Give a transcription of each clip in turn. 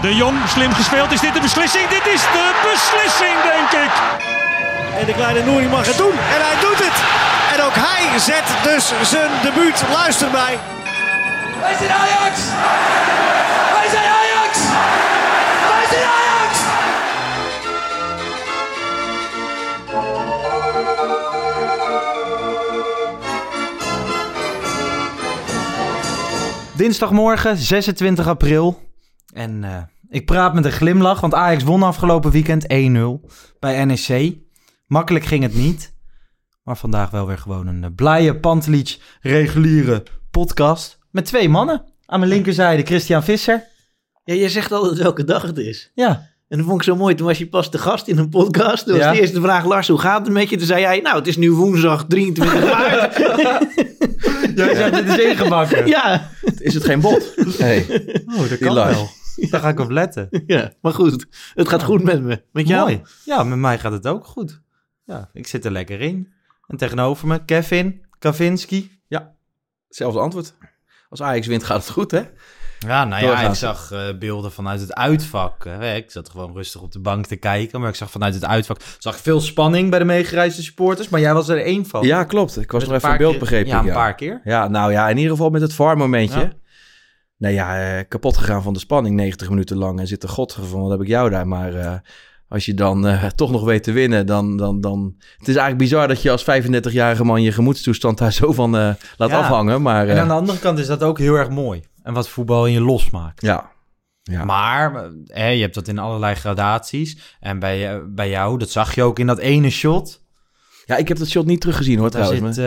De Jong, slim gespeeld. Is dit de beslissing? Dit is de beslissing, denk ik. En de kleine Nouri mag het doen. En hij doet het. En ook hij zet dus zijn debuut. Luister bij. Wij zijn Ajax! Wij zijn Ajax! Wij zijn Ajax! Dinsdagmorgen, 26 april. En eh, ik praat met een glimlach, want Ajax won afgelopen weekend 1-0 bij NEC. Makkelijk ging het niet. Maar vandaag wel weer gewoon een uh, blije Pantelic reguliere podcast. Met twee mannen. Aan mijn linkerzijde Christian Visser. Ja, je zegt altijd welke dag het is. Ja, En dat vond ik zo mooi. Toen was je pas de gast in een podcast. Toen was Ja. de eerste vraag, Lars, hoe gaat het met je? Toen zei jij, nou, het is nu woensdag 23 maart. jij zegt dit is ingebakken. ja, Is het geen bot? Hey. Oh, dat kan wel. Daar ga ik op letten. ja, maar goed. Het gaat goed met me. Met jou? Mooi. Ja, met mij gaat het ook goed. Ja, ik zit er lekker in. En tegenover me Kevin Kavinski. Hetzelfde antwoord. Als Ajax wint gaat het goed, hè? Ja, nou ja, Doorgaan. ik zag eh, beelden vanuit het uitvak. hè. ik zat gewoon rustig op de bank te kijken, maar ik zag vanuit het uitvak zag ik veel spanning bij de meegereisde supporters. Maar jij was er één van. Ja, klopt. Ik was nog even in beeld, begrepen. Ja, een paar keer. Ja, nou ja, in ieder geval met het VAR-momentje. Ja. Nou ja, eh, kapot gegaan van de spanning 90 minuten lang. En zit er god van, wat heb ik jou daar. Maar eh, als je dan eh, toch nog weet te winnen, dan, dan, dan... Het is eigenlijk bizar dat je als 35-jarige man je gemoedstoestand daar zo van laat Ja. afhangen. Maar En aan de andere kant is dat ook heel erg mooi. En wat voetbal in je losmaakt. ja. Ja. Maar hè, je hebt dat in allerlei gradaties. En bij, bij jou, dat zag je ook in dat ene shot. ja, ik heb dat shot niet teruggezien hoor Daar trouwens. zit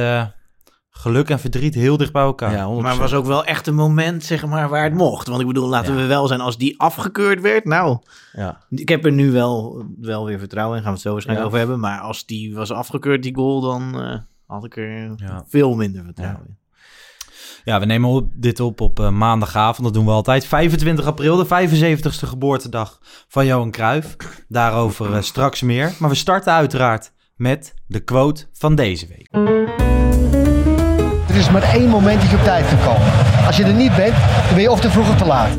geluk en verdriet heel dicht bij elkaar. ja, 100%. Maar het was ook wel echt een moment, zeg maar, waar het mocht. Want ik bedoel, laten Ja. we wel zijn, als die afgekeurd werd, nou... ja. Ik heb er nu wel, wel weer vertrouwen in, gaan we het zo waarschijnlijk Ja. over hebben. Maar als die was afgekeurd, die goal, dan eh, had ik er Ja. veel minder vertrouwen in. Ja, we nemen op, dit op op eh, maandagavond. Dat doen we altijd. 25 april, de 75ste geboortedag van Johan Cruijff. Daarover eh, straks meer. Maar we starten uiteraard met de quote van deze week. Er is maar één moment dat je op tijd kan komen. Als je er niet bent, dan ben je of te vroeg of te laat.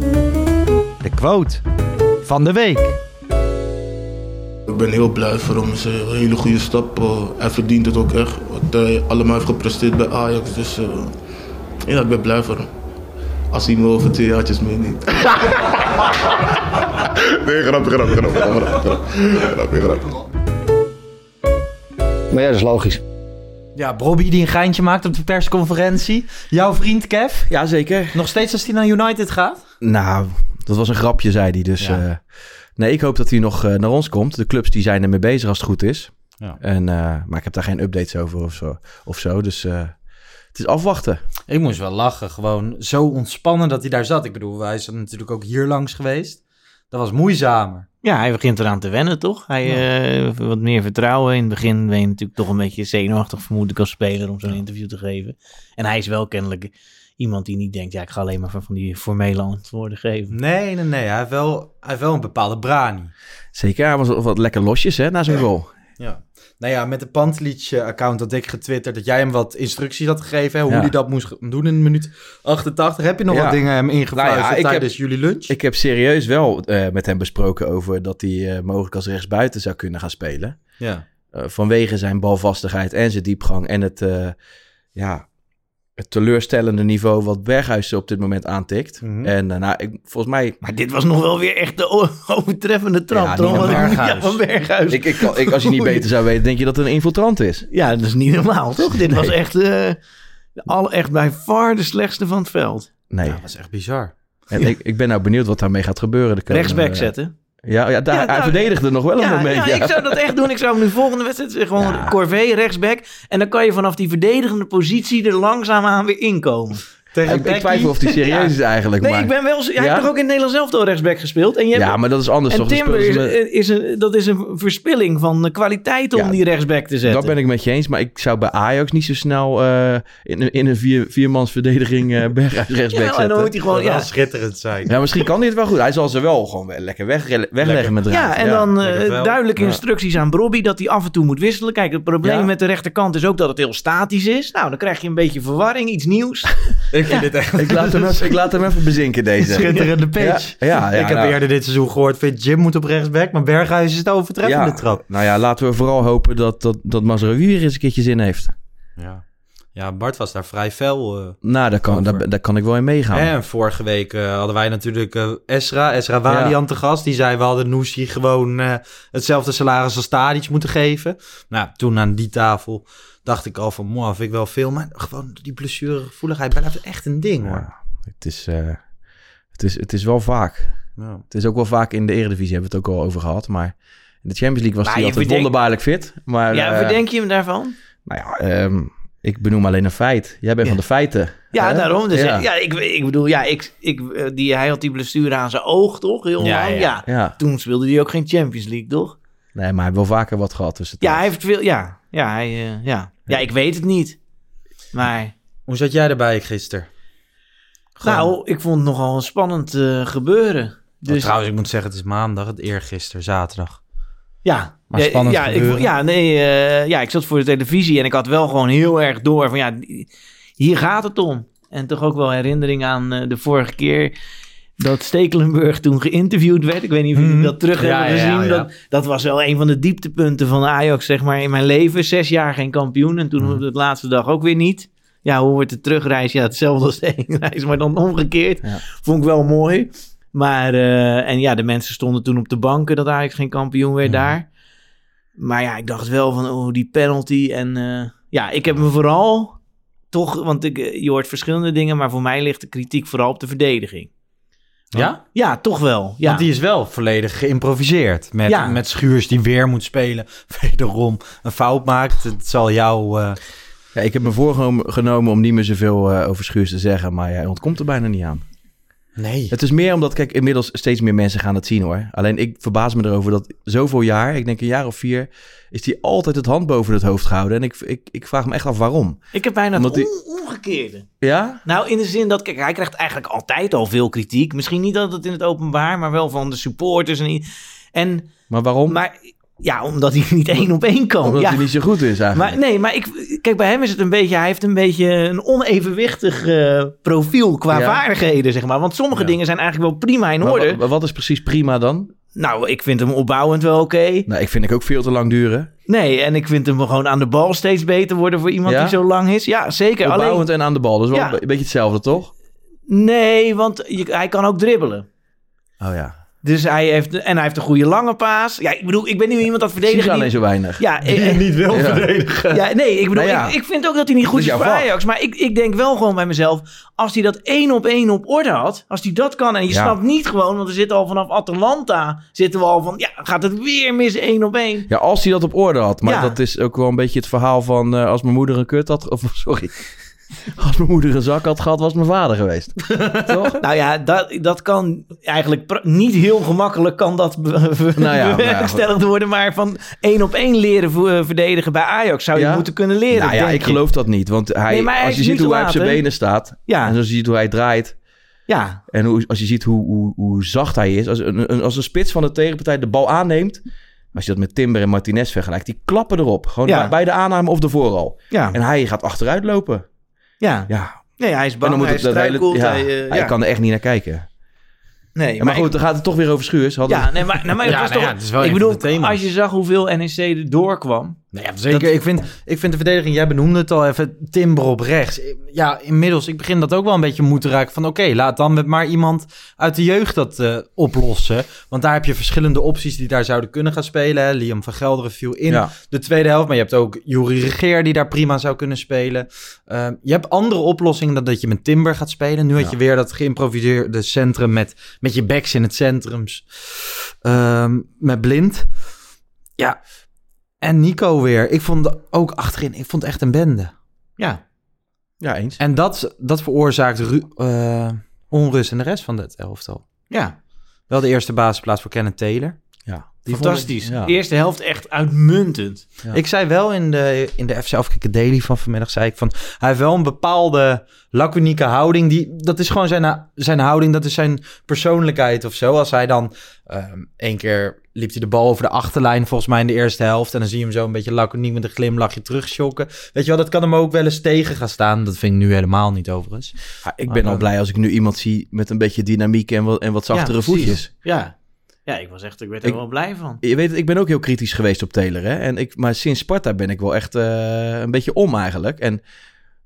De quote van de week. Ik ben heel blij voor hem. Het is een hele goede stap. eh, hij verdient het ook echt. Wat hij allemaal heeft gepresteerd bij Ajax. Dus eh, ja, ik ben blij voor hem. Als hij me over twee jaartjes meeneemt. nee, grapje, grapje, grapje, grapje, grapje, grapje. Maar ja, dat is logisch. Ja, Bobby die een geintje maakt op de persconferentie. Jouw vriend Kev. ja, zeker. Nog steeds als hij naar United gaat? Nou, dat was een grapje, zei hij. Dus Ja. eh, nee, ik hoop dat hij nog eh, naar ons komt. De clubs die zijn ermee bezig als het goed is. Ja. En, eh, maar ik heb daar geen updates over of zo. Of zo dus het is afwachten. Ik moest wel lachen. Gewoon zo ontspannen dat hij daar zat. Ik bedoel, hij is er natuurlijk ook hier langs geweest. Dat was moeizamer. Ja, hij begint eraan te wennen, toch? Hij eh, wat meer vertrouwen. In het begin ben je natuurlijk toch een beetje zenuwachtig, vermoed ik, als speler om zo'n interview te geven. En hij is wel kennelijk iemand die niet denkt, ja, ik ga alleen maar van van die formele antwoorden geven. Nee, nee, nee. Hij heeft wel, hij heeft wel een bepaalde brani. Zeker, hij was wat lekker losjes hè, na zijn goal. Ja. Nou ja, met de Pantelic-account had ik getwitterd dat jij hem wat instructies had gegeven. Hè, hoe Ja. hij dat moest doen in minuut 88. Heb je nog Ja. wat dingen hem ingefluisterd Nou ja, heb- tijdens jullie lunch? Ik heb serieus wel eh, met hem besproken over dat hij eh, mogelijk als rechtsbuiten zou kunnen gaan spelen. ja. Eh, vanwege zijn balvastigheid en zijn diepgang en het, eh, ja, het teleurstellende niveau wat Berghuis op dit moment aantikt. Mhm. En eh, nou, ik, volgens mij... Maar dit was nog wel weer echt de overtreffende trap. Ja, van Ja, Berghuis. van Berghuis. Ik, ik, als je niet beter zou weten, denk je dat het een infiltrant is. Ja, dat is niet normaal, toch? Dit was echt, eh, al, echt bij far de slechtste van het veld. Nee. Ja, dat is echt bizar. En ik, ik ben nou benieuwd wat daarmee gaat gebeuren. Rechtsback zetten. Ja, ja, daar, Ja, hij verdedigde nog wel een Ja, moment. ja, ik zou dat echt doen. Ik zou hem nu volgende wedstrijd gewoon Ja. Corvée, rechtsback. En dan kan je vanaf die verdedigende positie er langzaamaan weer inkomen. Tegen ik, ik twijfel of die serieus is eigenlijk. Nee, maar... ik ben wel... Hij Ja? heeft toch ook in het Nederlands zelf al rechtsback gespeeld? En je hebt- Ja, maar dat is anders En toch? Dan Timber is, met- is een, dat is een verspilling van de kwaliteit om Ja, die rechtsback te zetten. Dat ben ik met je eens, maar ik zou bij Ajax niet zo snel eh, in, een- in een vier, viermans verdediging eh Berghuis rechtsback Ja, en zetten. dan moet hij gewoon... Dat zou Ja, schitterend zijn. Ja, misschien kan hij het wel goed. Hij zal ze wel gewoon lekker weg, wegleggen Lekker. met ja, Raad. en Ja, dan eh, lekker fel. duidelijke Ja. instructies aan Brobby dat hij af en toe moet wisselen. Kijk, het probleem Ja. met de rechterkant is ook dat het heel statisch is. Nou, dan krijg je een beetje verwarring, iets nieuws. Ik vind dit echt Ik laat, hem even, ik laat hem even bezinken, deze. schitterende pitch. Ja, ja, ja, ik heb nou. eerder dit seizoen gehoord, vind Jim moet op rechtsback, maar Berghuis is het overtreffende Ja, trap. nou ja, laten we vooral hopen dat, dat, dat Mazraoui weer eens een keertje zin heeft. Ja. ja, Bart was daar vrij fel. eh. Nou, daar kan, daar, daar kan ik wel in meegaan. En vorige week eh, hadden wij natuurlijk eh, Esra, Esra Walian te gast. Die zei, we hadden Noeshi gewoon eh, hetzelfde salaris als Tadic moeten geven. Nou, toen aan die tafel dacht ik al van, mooi, vind ik wel veel. Maar gewoon die blessuregevoeligheid blijft echt een ding, hoor. Ja, het, is, eh, het, is, het is wel vaak. Ja. Het is ook wel vaak in de Eredivisie, hebben we het ook al over gehad. Maar in de Champions League was hij altijd wonderbaarlijk fit. Maar, ja, eh, verdenk je hem daarvan? Nou ja, ehm, ik benoem alleen een feit. Jij bent Ja. van de feiten. Ja, hè? daarom. Dus, ja. ja. ik, ik bedoel, ja, ik, ik, eh, die, hij had die blessure aan zijn oog, toch? Heel Ja, lang. ja. Ja. Ja. Toen speelde hij ook geen Champions League, toch? Nee, maar hij heeft wel vaker wat gehad tussen Ja, hij heeft veel... Ja, ja, hij, eh, ja. ja ik weet het niet. Maar... Hoe zat jij erbij gisteren? Gewoon- Nou, ik vond het nogal een spannend eh, gebeuren. Oh, Dus trouwens, ik moet zeggen, het is maandag, het eergisteren, zaterdag. ja. Maar Ja, spannend ja, ik, ja, nee, eh, ja, ik zat voor de televisie en ik had wel gewoon heel erg door van ja, hier gaat het om. En toch ook wel herinnering aan eh, de vorige keer dat Stekelenburg toen geïnterviewd werd. Ik weet niet of jullie Mhm. dat terug Ja, hebben gezien. ja. Dat, dat was wel een van de dieptepunten van Ajax, zeg maar, in mijn leven. Zes jaar geen kampioen en toen Mhm. op de laatste dag ook weer niet. Ja, hoe wordt de terugreis? Ja, hetzelfde als de heenreis, maar dan omgekeerd. Vond ik wel mooi. Maar, eh, en ja, de mensen stonden toen op de banken dat Ajax geen kampioen werd Mhm. daar. Maar ja, ik dacht wel van, oh, die penalty. En eh, ja, ik heb me vooral toch, want ik, eh, je hoort verschillende dingen, maar voor mij ligt de kritiek vooral op de verdediging. Ja? Ja, toch wel. Ja. Want die is wel volledig geïmproviseerd. Met, Ja. met Schuurs die weer moet spelen. Wederom een fout maakt. Het zal jou... eh, Ja, ik heb me voorgenomen om niet meer zoveel eh, over Schuurs te zeggen, maar hij ontkomt er bijna niet aan. Nee. Het is meer omdat, kijk, inmiddels steeds meer mensen gaan het zien hoor. Alleen ik verbaas me erover dat zoveel jaar, ik denk een jaar of vier, is hij altijd het hand boven het hoofd gehouden. En ik, ik, ik vraag me echt af waarom. Ik heb bijna Omdat het die- omgekeerde. Ja? Nou, in de zin dat, kijk, hij krijgt eigenlijk altijd al veel kritiek. Misschien niet altijd in het openbaar, maar wel van de supporters. En, en Maar waarom? maar ja, omdat hij niet één op één kan. omdat ja. hij niet zo goed is eigenlijk. Maar nee, maar ik, kijk, bij hem is het een beetje, hij heeft een beetje een onevenwichtig eh, profiel qua Ja. vaardigheden, zeg maar. Want sommige Ja. dingen zijn eigenlijk wel prima in Maar orde. wa- wat is precies prima dan? Nou, ik vind hem opbouwend wel oké. Nou, ik vind ik ook veel te lang duren. Nee, en ik vind hem gewoon aan de bal steeds beter worden voor iemand die zo lang is. Ja, zeker. Opbouwend Alleen, en aan de bal. Dat is wel een beetje hetzelfde, toch? nee, want je- hij kan ook dribbelen. Oh ja. Dus hij heeft, en hij heeft een goede lange paas. Ja, ik bedoel, ik ben nu iemand dat verdedigen. alleen die- zo weinig. Ja, eh, niet wil Ja. verdedigen. Ja, nee, ik bedoel, Nou ja. ik, ik vind ook dat hij niet goed Dat is is voor. Ajax. Maar ik, ik denk wel gewoon bij mezelf, als hij dat één op één op orde had, als hij dat kan, en je Ja. snapt niet gewoon, want we zitten al vanaf Atalanta, zitten we al van, ja, gaat het weer mis één op één? Ja, als hij dat op orde had. Maar Ja. dat is ook wel een beetje het verhaal van... eh, als mijn moeder een kut had... Of sorry. Als mijn moeder een zak had gehad, was mijn vader geweest. Toch? Nou ja, dat, dat kan eigenlijk niet heel gemakkelijk kan dat be- Nou ja, bewerkstelligd worden, maar van één op één leren eh, verdedigen bij Ajax zou je Ja? moeten kunnen leren. nou ja, ik geloof dat niet. Want hij, Nee, maar hij als je ziet hoe hij op zijn benen staat... Ja. En als je ziet hoe hij draait... Ja, En hoe, als je ziet hoe, hoe, hoe zacht hij is. Als een, als een spits van de tegenpartij de bal aanneemt... Als je dat met Timber en Martinez vergelijkt... Die klappen erop. Gewoon Ja. bij, de aanname of ervoor al. ja, En hij gaat achteruit lopen. Ja. Ja. Nee, hij is En bang, hij het- dat hele- struikelt. ja, hij, eh, hij kan er echt niet naar kijken. Nee, Ja, maar goed, dan gaat het toch weer over Schuurs. Hadden Ja, nee, maar, nee, maar het was nou toch, ja, het is wel ik bedoel, als je zag hoeveel NEC er doorkwam, Nee, ja, zeker. Ik, vind, ik vind de verdediging, jij benoemde het al even, timber op rechts. Ja, inmiddels, ik begin dat ook wel een beetje moe te raken van... oké, laat dan met maar iemand uit de jeugd dat eh, oplossen. Want daar heb je verschillende opties die daar zouden kunnen gaan spelen. Hè. Liam van Gelderen viel in Ja. de tweede helft. Maar je hebt ook Jurie Regeer die daar prima zou kunnen spelen. Ehm, je hebt andere oplossingen dan dat je met timber gaat spelen. Nu had je weer dat geïmproviseerde centrum met, met je backs in het centrum. ehm, met blind. Ja, en Nico weer. Ik vond ook achterin, ik vond het echt een bende. Ja. Ja, eens. En dat, dat veroorzaakt ru- eh, onrust in de rest van het elftal. Ja. Wel de eerste basisplaats voor Kenneth Taylor. Ja, Fantastisch. ik- ja. Eerste helft echt uitmuntend. Ik zei wel in de, in de FC Afkikken Daily van vanmiddag, zei ik van, hij heeft wel een bepaalde laconieke houding. Die, dat is gewoon zijn, zijn houding, dat is zijn persoonlijkheid of zo. Als hij dan, ehm één keer liep hij de bal over de achterlijn volgens mij in de eerste helft. En dan zie je hem zo een beetje laconiek met een glimlachje terugschokken. Weet je wel, dat kan hem ook wel eens tegen gaan staan. Dat vind ik nu helemaal niet overigens. Ja, ik ben Maar, al blij als ik nu iemand zie met een beetje dynamiek en wat, en wat zachtere Ja, voetjes. Ja. Ja, ik was echt, ik werd er Ik- wel blij van. Je weet, het, ik ben ook heel kritisch geweest op Taylor. Hè? En ik, maar sinds Sparta ben ik wel echt eh, een beetje om eigenlijk. En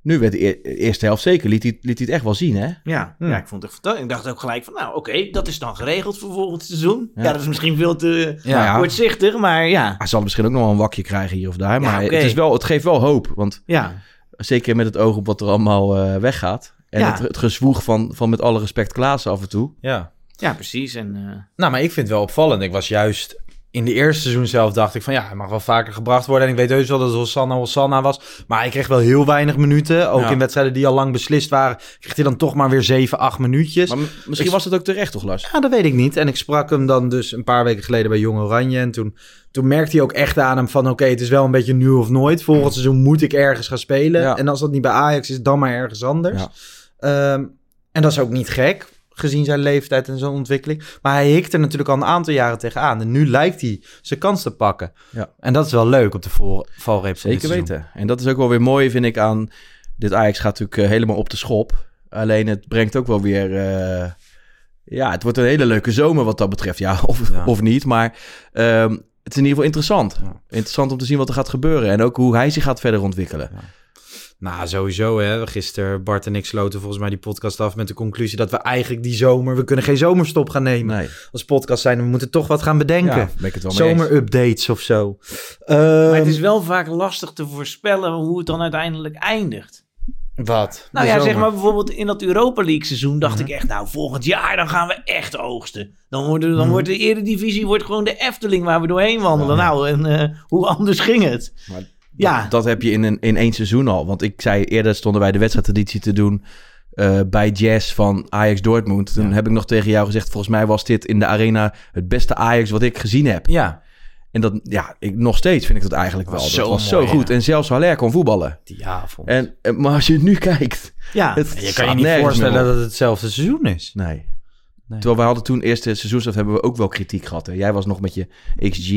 nu werd de eer- eerste helft zeker, liet hij, liet hij het echt wel zien. Hè? Ja, Hm. ja, ik vond het echt. Ik dacht ook gelijk van, nou oké, dat is dan geregeld voor volgend seizoen. Ja, Ja. dat is misschien veel te Ja. ja. kortzichtig, maar ja. Hij zal misschien ook nog wel een wakje krijgen hier of daar. Ja, Maar het, is wel, het geeft wel hoop. Want Ja. zeker met het oog op wat er allemaal eh, weggaat. En Ja. het, het gezwoeg van, van met alle respect Klaassen af en toe. Ja. Ja, precies. En, eh, Nou, maar ik vind het wel opvallend. Ik was juist in de eerste seizoen zelf dacht ik van ja, hij mag wel vaker gebracht worden. En ik weet heus wel dat het Hosanna Hosanna was. Maar hij kreeg wel heel weinig minuten. Ook Ja. in wedstrijden die al lang beslist waren, kreeg hij dan toch maar weer 7, 8 minuutjes. Maar misschien Ik- was het ook terecht, toch Lars? Ja, dat weet ik niet. En ik sprak hem dan dus een paar weken geleden bij Jong Oranje. En toen, toen merkte hij ook echt aan hem van... oké, het is wel een beetje nu of nooit. Volgend seizoen moet ik ergens gaan spelen. Ja. En als dat niet bij Ajax is, dan maar ergens anders. Ja. Ehm, en dat is ook niet gek, gezien zijn leeftijd en zijn ontwikkeling. Maar hij hikt er natuurlijk al een aantal jaren tegenaan. En nu lijkt hij zijn kans te pakken. Ja. En dat is wel leuk op de vol- valreep van dit Zeker weten. En dat is ook wel weer mooi, vind ik, aan... Dit Ajax gaat natuurlijk eh, helemaal op de schop. Alleen het brengt ook wel weer... eh, ja, het wordt een hele leuke zomer wat dat betreft. Ja, of, Ja. of niet. Maar ehm, het is in ieder geval interessant. Ja. Interessant om te zien wat er gaat gebeuren. En ook hoe hij zich gaat verder ontwikkelen. Nou, sowieso. Hè. Gisteren Bart en ik sloten volgens mij die podcast af met de conclusie dat we eigenlijk die zomer... We kunnen geen zomerstop gaan nemen. Nee. Als podcast zijn, we moeten toch wat gaan bedenken. Ja. Zomerupdates of zo. maar het Ehm, is wel vaak lastig te voorspellen hoe het dan uiteindelijk eindigt. Wat? Nou ja, zeg maar bijvoorbeeld in dat Europa League seizoen dacht Mhm. ik echt, nou volgend jaar dan gaan we echt oogsten. Dan, worden, dan Mhm. wordt de Eredivisie wordt gewoon de Efteling waar we doorheen wandelen. Nou, en eh, hoe anders ging het? Maar Ja. Dat, dat heb je in, een, in één seizoen al. Want ik zei eerder stonden wij de wedstrijdeditie te doen eh, bij Jazz van Ajax Dortmund. Toen heb ik nog tegen jou gezegd, volgens mij was dit in de arena het beste Ajax wat ik gezien heb. Ja, En dat, ja, ik, nog steeds vind ik dat eigenlijk wel. Was Dat zo was mooi, zo goed. ja. En zelfs Haller kon voetballen. die avond. En, en- maar als je het nu kijkt... Ja, Het je kan je niet voorstellen meer dat het hetzelfde seizoen is. Nee. Terwijl we hadden toen eerste seizoenshelft hebben we ook wel kritiek gehad. Hè? Jij was nog met je XG.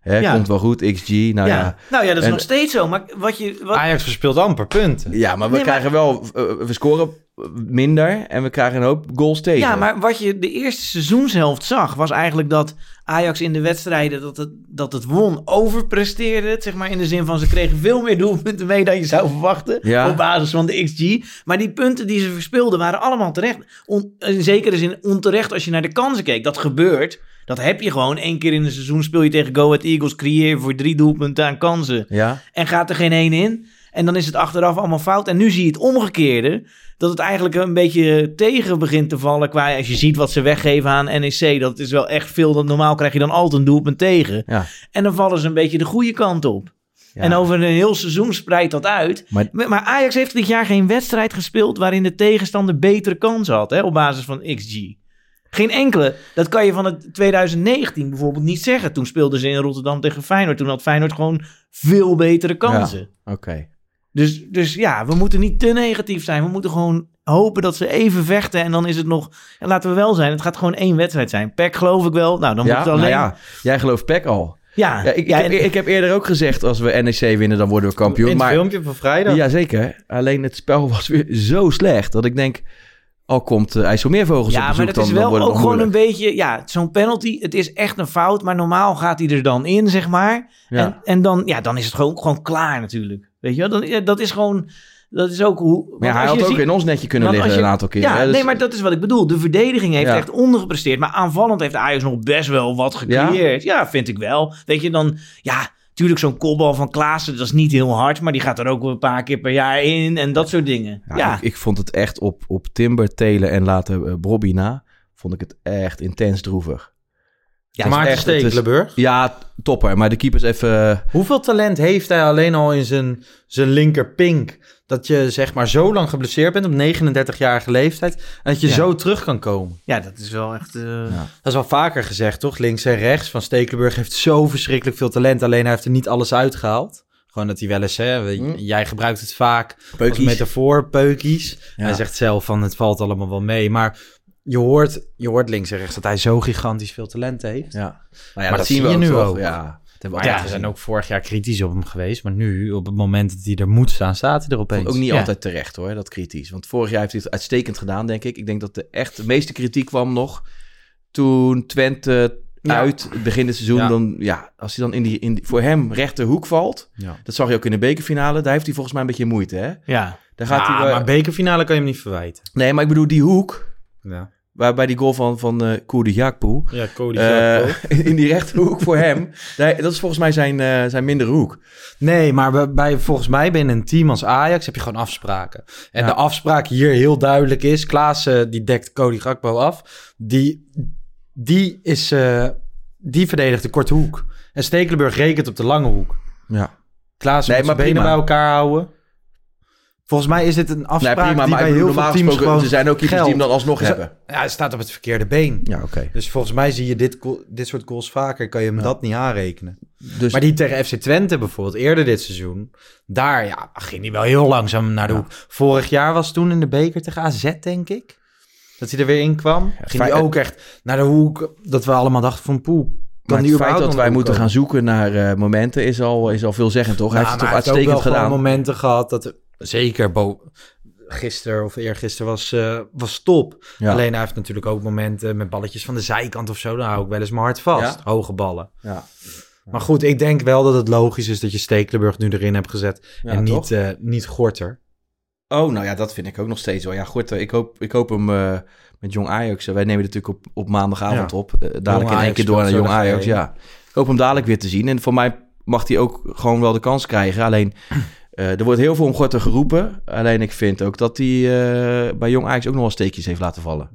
Hè? Ja. Komt wel goed, XG. Nou ja. ja. Nou ja, dat is En- nog steeds zo. Maar wat je... Wat, Ajax verspeelt amper punten. Ja, maar we Nee, maar- krijgen wel... eh, we scoren minder en we krijgen een hoop goals tegen. Ja, maar wat je de eerste seizoenshelft zag, was eigenlijk dat Ajax in de wedstrijden dat het, dat het won, overpresteerde. het, Zeg maar in de zin van ze kregen veel meer doelpunten mee dan je zou verwachten. Ja. Op basis van de XG. Maar die punten die ze verspeelden waren allemaal terecht. On, in zekere zin onterecht als je naar de kansen keek. Dat gebeurt. Dat heb je gewoon. Eén keer in een seizoen speel je tegen Go Ahead Eagles. Creëer voor drie doelpunten aan kansen. Ja, En gaat er geen één in. En dan is het achteraf allemaal fout. En nu zie je het omgekeerde. Dat het eigenlijk een beetje tegen begint te vallen. Qua als je ziet wat ze weggeven aan NEC. Dat is wel echt veel. Dat normaal krijg je dan altijd een doelpunt tegen. ja. En dan vallen ze een beetje de goede kant op. Ja. En over een heel seizoen spreidt dat uit. Maar- Ajax heeft dit jaar geen wedstrijd gespeeld. waarin de tegenstander betere kansen had. Hè, op basis van XG. Geen enkele. Dat kan je van het 2019 bijvoorbeeld niet zeggen. Toen speelden ze in Rotterdam tegen Feyenoord. Toen had Feyenoord gewoon veel betere kansen. Oké. Dus, dus ja, we moeten niet te negatief zijn. We moeten gewoon hopen dat ze even vechten. En dan is het nog... En laten we wel zijn, het gaat gewoon één wedstrijd zijn. PEC geloof ik wel. Nou, dan Ja, moet het alleen... nou ja, jij gelooft PEC al. ja, Ja, ik, ja, ik, heb, en- ik heb eerder ook gezegd, als we NEC winnen, dan worden we kampioen. In het maar, filmpje van vrijdag. Jazeker. Alleen het spel was weer zo slecht dat ik denk... Al komt uh, IJsselmeervogels op Ja, bezoek, maar het dan, is wel ook gewoon een beetje... Ja, zo'n penalty, het is echt een fout. Maar normaal gaat hij er dan in, zeg maar. Ja. En, en dan, ja, dan is het gewoon, gewoon klaar natuurlijk. Weet je wel? Dan, dat is gewoon... Dat is ook hoe... Maar ja, hij had ook ziet- in ons netje kunnen liggen je- een aantal keren. Ja, hè, dus- nee, maar dat is wat ik bedoel. De verdediging heeft Ja. echt ondergepresteerd. Maar aanvallend heeft Ajax nog best wel wat gecreëerd. Ja? vind ik wel. Weet je, dan... Ja, natuurlijk zo'n kopbal van Klaassen, dat is niet heel hard. Maar die gaat er ook een paar keer per jaar in. En dat soort dingen. Ja, Ja, Ik, ik vond het echt op, op Timber, Telen en later uh, Bobby na, vond ik het echt intens droevig. Ja, is Maarten is- Stekelenburg. Ja, topper. Maar de keepers even... Hoeveel talent heeft hij alleen al in zijn, zijn linker pink? Dat je zeg maar zo lang geblesseerd bent op 39-jarige leeftijd. En dat je Ja. zo terug kan komen. ja dat is wel echt... eh, Dat is al vaker gezegd, toch? Links en rechts van Stekelenburg heeft zo verschrikkelijk veel talent. Alleen hij heeft er niet alles uitgehaald. Gewoon dat hij wel eens, hè, weet je, Hm. jij gebruikt het vaak als metafoor, peukies. Ja. Hij zegt zelf van het valt allemaal wel mee. Maar je hoort, je hoort links en rechts dat hij zo gigantisch veel talent heeft. Ja. Nou ja, Maar dat, dat zien zie we je ook nu toch? ook. Ja, Maar ja, we zijn ook vorig jaar kritisch op hem geweest. Maar nu, op het moment dat hij er moet staan, staat hij er opeens. Ook niet Ja. altijd terecht hoor, dat kritisch. Want vorig jaar heeft hij het uitstekend gedaan, denk ik. Ik denk dat de echt de meeste kritiek kwam nog toen Twente Ja. uit het begin het seizoen. Ja. Dan, ja, als hij dan in die, in die, voor hem rechterhoek valt. Ja. Dat zag je ook in de bekerfinale. Daar heeft hij volgens mij een beetje moeite, hè? ja. Daar gaat Ja, hij wel- maar bekerfinale kan je hem niet verwijten. Nee, maar ik bedoel die hoek. Ja, Waarbij die goal van, van eh Koerde Jakpo. ja Cody eh, in die rechterhoek voor hem. Dat is volgens mij zijn, eh, zijn mindere hoek. Nee, maar bij- bij, volgens mij binnen een team als Ajax heb je gewoon afspraken. En Ja. de afspraak hier heel duidelijk is... Klaas eh, die dekt Cody Gakpo af. Die, die, is, eh, die verdedigt de korte hoek. En Stekelenburg rekent op de lange hoek. Ja. Klaas Nee, moet maar zijn benen prima. bij elkaar houden. Volgens mij is dit een Nee, afspraak prima, die maar bij heel veel normaal teams gesproken, gewoon er zijn ook keepers die hem dan alsnog Dus, hebben. Ja, hij staat op het verkeerde been. Ja, oké. Dus volgens mij zie je dit, dit soort goals vaker. Kan je hem Ja. dat niet aanrekenen. Dus, Maar die tegen FC Twente bijvoorbeeld, eerder dit seizoen, daar ja, ging hij wel heel langzaam naar de Ja. hoek. Vorig jaar was toen in de beker tegen AZ, denk ik, dat hij er weer in kwam. ging hij ook echt naar de hoek, dat we allemaal dachten van poe. maar het feit dat wij moeten gaan zoeken naar eh, momenten is al, is al veelzeggend, toch? hij Nou, heeft het toch hij heeft ook uitstekend gedaan. momenten gehad dat, zeker bo gisteren of eergisteren was, eh was top. Ja. Alleen hij heeft natuurlijk ook momenten met balletjes van de zijkant of zo. Dan hou ik wel eens mijn hart vast. Ja. Hoge ballen. Ja. Maar goed, ik denk wel dat het logisch is dat je Stekelenburg nu erin hebt gezet. En niet, eh, niet Gorter. Oh, nou ja, dat vind ik ook nog steeds wel. Ja, goed, eh, ik hoop, ik hoop hem eh, met Jong Ajax. wij nemen het natuurlijk op, op maandagavond op. dadelijk in één Ajax keer door naar Jong Ajax, G1. ja. Ik hoop hem dadelijk weer te zien. En voor mij mag hij ook gewoon wel de kans krijgen. Alleen, eh, er wordt heel veel om Gorter geroepen. Alleen ik vind ook dat hij eh, bij Jong Ajax ook nog wel steekjes heeft laten vallen.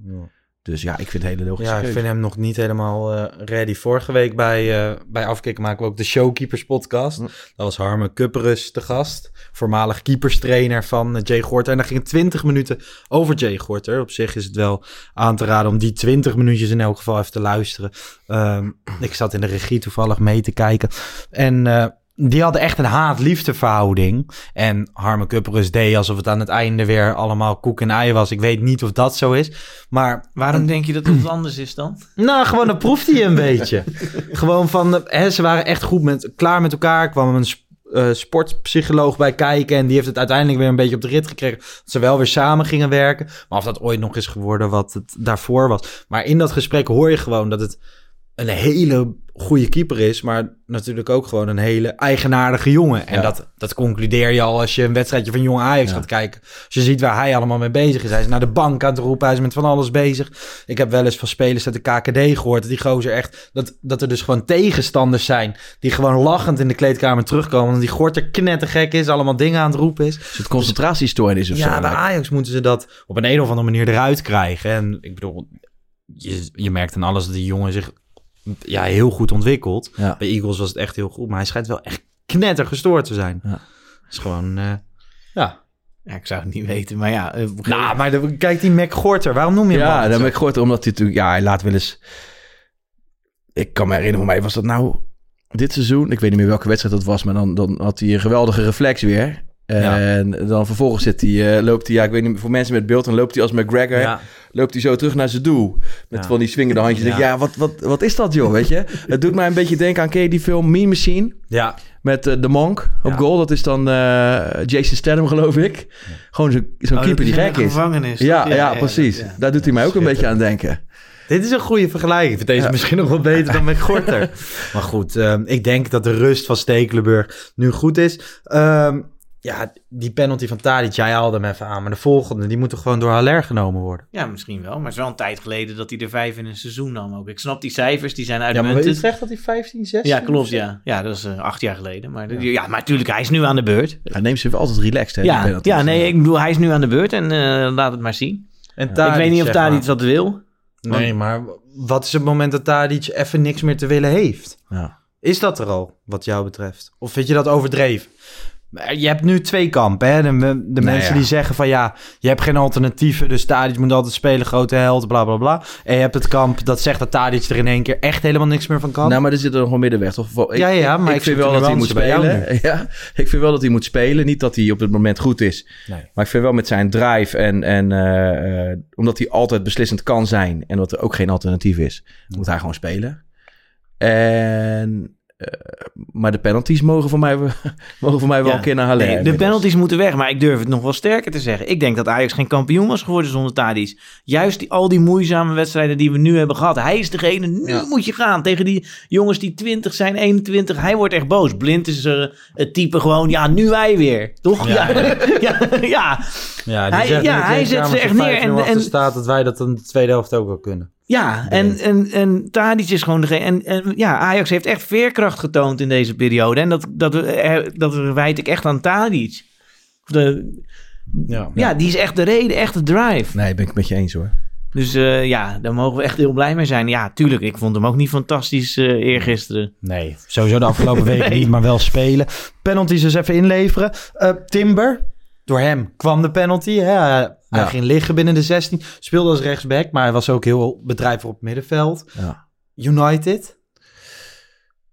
Dus ja, ik vind het hele logische Ja, ik vind hem nog niet helemaal eh, ready. Vorige week bij, bij Afkikken maken we ook de Showkeepers podcast. Hm. Dat was Harme Kupperus te gast. Voormalig keeperstrainer van Jay Gorter. En daar ging 20 minuten over Jay Gorter. Op zich is het wel aan te raden om die 20 minuutjes in elk geval even te luisteren. Ehm, ik zat in de regie toevallig mee te kijken. En die hadden echt een haat-liefde verhouding. En Harme Kupperus deed alsof het aan het einde weer allemaal koek en ei was. Ik weet niet of dat zo is. Maar Waarom denk je dat het anders is dan? nou, gewoon dan proefde hij een beetje. Gewoon van, hè, ze waren echt goed met, klaar met elkaar. Kwam een eh, sportpsycholoog bij kijken. En die heeft het uiteindelijk weer een beetje op de rit gekregen. Dat ze wel weer samen gingen werken. Maar of dat ooit nog is geworden wat het daarvoor was. Maar in dat gesprek hoor je gewoon dat het een hele goede keeper is. Maar natuurlijk ook gewoon een hele eigenaardige jongen. En Ja. dat, dat concludeer je al als je een wedstrijdje van Jong Ajax Ja. gaat kijken. Als je ziet waar hij allemaal mee bezig is. Hij is naar de bank aan het roepen. Hij is met van alles bezig. Ik heb wel eens van spelers uit de KKD gehoord. Dat die gozer echt... Dat, dat er dus gewoon tegenstanders zijn. Die gewoon lachend in de kleedkamer terugkomen. Omdat die gorter knettergek is. Allemaal dingen aan het roepen is. Is het concentratiestoornis of ja, zo? bij lijkt- Ajax moeten ze dat op een, een of andere manier eruit krijgen. En ik bedoel... Je, je merkt aan alles dat die jongen zich ja, heel goed ontwikkelt. Ja. Bij Eagles was het echt heel goed. Maar hij schijnt wel echt knetter gestoord te zijn. Ja. Dat is gewoon... eh, ja. Ja, ik zou het niet weten, maar ja. eh, Nou, maar de, kijk die Mac Gorter. Waarom noem je hem Ja, ik gehoord omdat hij natuurlijk... Ja, hij laat wel eens... Ik kan me herinneren, voor mij was dat nou dit seizoen. Ik weet niet meer welke wedstrijd dat was, maar dan, dan had hij een geweldige reflex weer. En dan vervolgens zit hij, eh, loopt hij, ja, ik weet niet, voor mensen met beeld, dan loopt hij als McGregor, Ja. loopt hij zo terug naar zijn doel. Met Ja. van die swingende handjes. Ja. Ja, wat, wat, wat is dat joh, weet je? Het doet mij een beetje denken aan, ken je die film Mean Machine? Ja. Met eh, de Monk op goal. Dat is dan eh, Jason Statham, geloof ik. Gewoon zo- zo'n Oh, dat keeper die gek is. gevangenis, Ja, ja, precies. Daar doet hij mij ook een beetje aan denken. Dit is een goede vergelijking. Ik vind deze Ja. misschien nog wel beter dan met Gorter. maar goed, ehm, ik denk dat de rust van Stekelenburg nu goed is. Ehm, ja, die penalty van Tadic, jij haalde hem even aan. Maar de volgende, die moet toch gewoon door Haller genomen worden? Ja, misschien wel. Maar het is wel een tijd geleden dat hij er vijf in een seizoen nam ook. Ik snap die cijfers, die zijn Ja, maar. Utrecht had hij 15, 16? Ja, klopt, ja. Ja, dat is eh, acht jaar geleden. Maar, ja. ja, maar natuurlijk, hij is nu aan de beurt. Hij neemt zich altijd relaxed, hè? Ja, ja, nee, ik bedoel, hij is nu aan de beurt en eh, laat het maar zien. En ik Tadic, weet niet of Tadic maar. dat wil. Nee, maar wat is het moment dat Tadic even niks meer te willen heeft? Ja. Is dat er al, wat jou betreft? Of vind je dat overdreven? Je hebt nu twee kampen, hè? De, de mensen ja. die zeggen van ja, je hebt geen alternatieven, dus Tadic moet altijd spelen, grote held, bla bla bla. En je hebt het kamp dat zegt dat Tadic er in één keer echt helemaal niks meer van kan. Nou, maar er zit er nog wel middenweg, toch? Ik, Ja, ja, maar ik, ik vind wel dat hij moet spelen. Ja, ik vind wel dat hij moet spelen. Niet dat hij op het moment goed is. Nee. Maar ik vind wel met zijn drive en, en eh, eh, omdat hij altijd beslissend kan zijn en dat er ook geen alternatief is, moet hij gewoon spelen. En, maar de penalties mogen voor mij, mogen voor mij wel Ja. een keer naar Haller. Nee, de penalties moeten weg, maar ik durf het nog wel sterker te zeggen. Ik denk dat Ajax geen kampioen was geworden zonder Tadic. Juist die, al die moeizame wedstrijden die we nu hebben gehad. Hij is degene, nu Ja. moet je gaan tegen die jongens die 20 zijn, 21. Hij wordt echt boos. Blind is eh, het type gewoon, ja, nu wij weer. Toch? Ja, ja, ja. ja, hij- zegt ja, nu hij tegen zet ze echt neer 5-0 en- en- staat dat wij dat dan de tweede helft ook wel kunnen. Ja, en, en, en Tadic is gewoon degene. En, en ja, Ajax heeft echt veerkracht getoond in deze periode. En dat, dat, eh, dat wijd ik echt aan Tadic. De, Ja, ja, die is echt de reden, echt de drive. Nee, ben ik met je eens hoor. Dus eh, ja, daar mogen we echt heel blij mee zijn. Ja, tuurlijk, ik vond hem ook niet fantastisch eh eergisteren. Nee, sowieso de afgelopen weken Nee. niet, maar wel spelen. Penalties dus even inleveren. Eh, Timber, door hem kwam de penalty. Hè? Hij Ja. ging liggen binnen de 16. Speelde als rechtsback, maar hij was ook heel bedrijvig op het middenveld. Ja. United.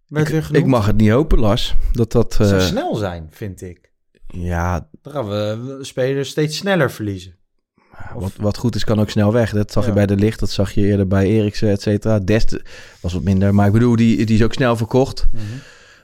Werd weer genoemd. Ik mag het niet hopen, Lars. Dat dat... Eh, snel zijn, vind ik. ja, Dan gaan we spelers steeds sneller verliezen. wat, wat goed is, kan ook snel weg. Dat zag Ja. je bij de licht, dat zag je eerder bij Eriksen, et cetera. Dest was wat minder, maar ik bedoel, die, die is ook snel verkocht. Mhm.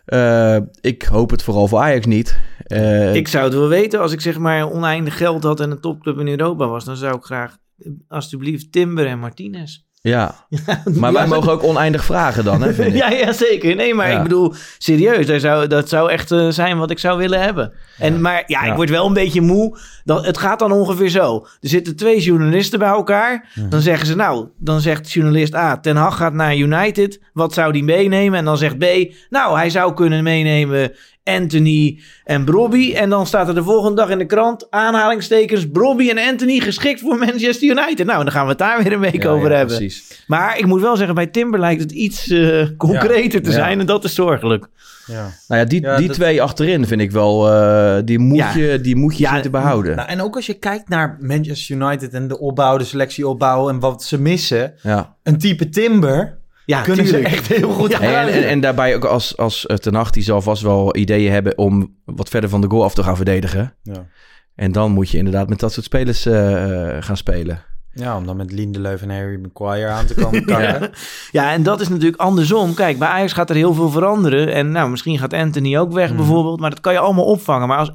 Eh, ik hoop het vooral voor Ajax niet. Eh, Ik zou het wel weten als ik zeg maar oneindig geld had en een topclub in Europa was. Dan zou ik graag eh, alsjeblieft Timber en Martinez. Ja, maar wij mogen ook oneindig vragen dan, hè, vind ik. Ja, ja, zeker. Nee, maar Ja. ik bedoel, serieus, dat zou, dat zou echt eh, zijn wat ik zou willen hebben. En, maar ja, Ja. ik word wel een beetje moe. Dan, het gaat dan ongeveer zo. Er zitten twee journalisten bij elkaar. Dan zeggen ze, nou, dan zegt journalist A, Ten Hag gaat naar United. Wat zou die meenemen? En dan zegt B, nou, hij zou kunnen meenemen Anthony en Brobby. En dan staat er de volgende dag in de krant, aanhalingstekens, Brobby en Anthony geschikt voor Manchester United. Nou, dan gaan we het daar weer een week Ja, over ja, hebben. Precies. Maar ik moet wel zeggen, bij Timber lijkt het iets eh, concreter te Ja. zijn. En dat is zorgelijk. Ja. Nou ja, die, Ja, die dat- twee achterin vind ik wel, eh, die moet Ja. je, die moet je Ja, zien te behouden. Nou, en ook als je kijkt naar Manchester United en de opbouw, de selectieopbouw en wat ze missen. ja. Een type Timber Ja, kunnen tuurlijk. ze echt heel goed Ja, En, en, en daarbij ook als, als eh, Ten Hag, die zal vast wel ideeën hebben om wat verder van de goal af te gaan verdedigen. Ja. En dan moet je inderdaad met dat soort spelers eh, eh, gaan spelen. Ja, om dan met Lindelöf en Harry Maguire aan te komen karren. Ja, en dat is natuurlijk andersom. Kijk, bij Ajax gaat er heel veel veranderen. En nou, misschien gaat Anthony ook weg bijvoorbeeld. Maar dat kan je allemaal opvangen. Maar als,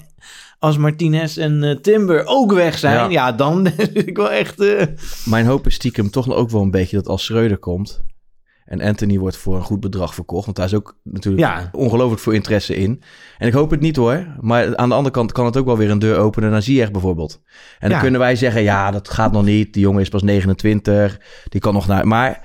als Martinez en Timber ook weg zijn... Ja. Ja, dan ik wel echt... eh, Mijn hoop is stiekem toch ook wel een beetje dat als Schreuder komt... en Anthony wordt voor een goed bedrag verkocht... want daar is ook natuurlijk Ja. ongelooflijk veel interesse in. En ik hoop het niet hoor. Maar aan de andere kant kan het ook wel weer een deur openen naar Ziyech bijvoorbeeld. En dan Ja. kunnen wij zeggen, ja, dat gaat nog niet. Die jongen is pas 29, die kan nog naar... Maar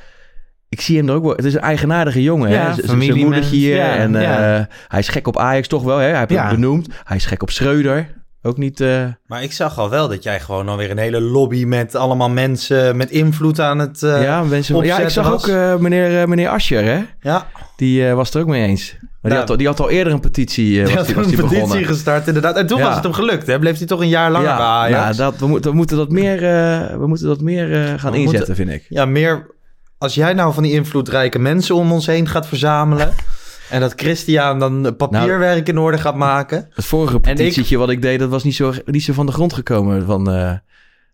ik zie hem er ook wel... Het is een eigenaardige jongen. Ja, hè? Zijn moedertje hier. en eh, hij is gek op Ajax toch wel. Hè? Hij heeft het benoemd. Hij is gek op Schreuder. Ook niet... eh, maar ik zag al wel dat jij gewoon alweer een hele lobby met allemaal mensen met invloed aan het eh ja, mensen, ja, ik zag was. ook eh, meneer, meneer Ascher, hè? Ja, Die was het er ook mee eens. Maar die, had, al- die had al eerder een petitie, die was die, een die petitie gestart inderdaad. En toen Ja. was het hem gelukt, hè? Bleef hij toch een jaar langer bij Ja, Ajax? nou, dat, we, moeten, we moeten dat meer, we moeten dat meer gaan We inzetten, moeten- vind ik. Ja, meer... Als jij nou van die invloedrijke mensen om ons heen gaat verzamelen... en dat Christian dan papierwerk in orde gaat maken... Het vorige ik- petitietje wat ik deed, dat was niet zo, niet zo van de grond gekomen van eh,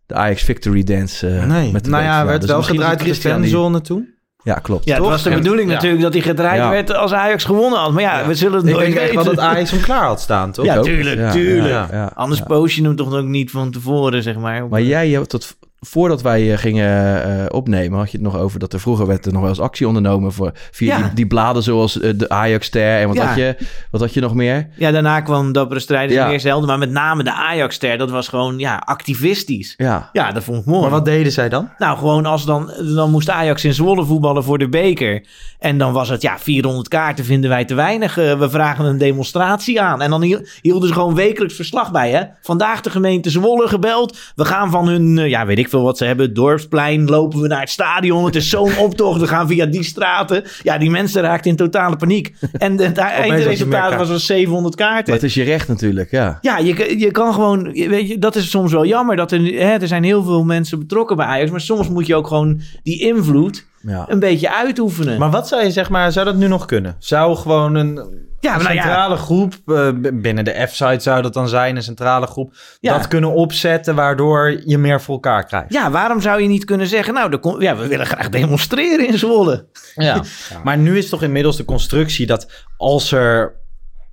de Ajax Victory Dance. eh, nee, met de nou ja, werd Dus wel gedraaid op de fanzone toen. Ja, klopt. Ja, het Toch? was de En- bedoeling ja. natuurlijk dat hij gedraaid Ja. werd als Ajax gewonnen had. Maar ja, we zullen het Ik nooit weten. dat Ajax hem klaar had staan, toch? Ja, ook. tuurlijk, Ja, tuurlijk. ja, ja, Anders ja. post je hem toch ook niet van tevoren, zeg maar. Maar jij, hebt tot, voordat wij eh, gingen eh, opnemen, had je het nog over dat er vroeger werd er nog wel eens actie ondernomen voor, via Ja. die, die bladen zoals eh, de Ajax-ster en wat, Ja. had je, wat had je nog meer? Ja, daarna kwam Dappere Strijders Ja. meer zelden. Maar met name de Ajax-ster, dat was gewoon ja, activistisch. Ja, Ja, dat vond ik mooi. Maar wat deden zij dan? Nou, gewoon als dan, dan moest Ajax in Zwolle voetballen voor de beker. En dan was het, ja, 400 kaarten vinden wij te weinig. We vragen een demonstratie aan. En dan hiel- hielden ze gewoon wekelijks verslag bij, hè. Vandaag de gemeente Zwolle gebeld. We gaan van hun, ja, weet ik veel wat ze hebben, dorpsplein, lopen we naar het stadion. Het is zo'n optocht, we gaan via die straten. Ja, die mensen raakten in totale paniek. En het eindresultaat was dus 700 kaarten. het is je recht natuurlijk, ja. Ja, je, je kan gewoon, weet je, dat is soms wel jammer. Dat er, hè, er zijn heel veel mensen betrokken bij Ajax. Maar soms moet je ook gewoon die invloed ja. een beetje uitoefenen. Maar wat zou je zeg maar, zou dat nu nog kunnen? Zou gewoon een, Ja, een nou ja. centrale groep, eh, binnen de F-site zou dat dan zijn, een centrale groep, Ja. dat kunnen opzetten waardoor je meer voor elkaar krijgt? ja, waarom zou je niet kunnen zeggen, nou, kom- ja, we willen graag demonstreren in Zwolle. Ja. Maar nu is toch inmiddels de constructie dat als er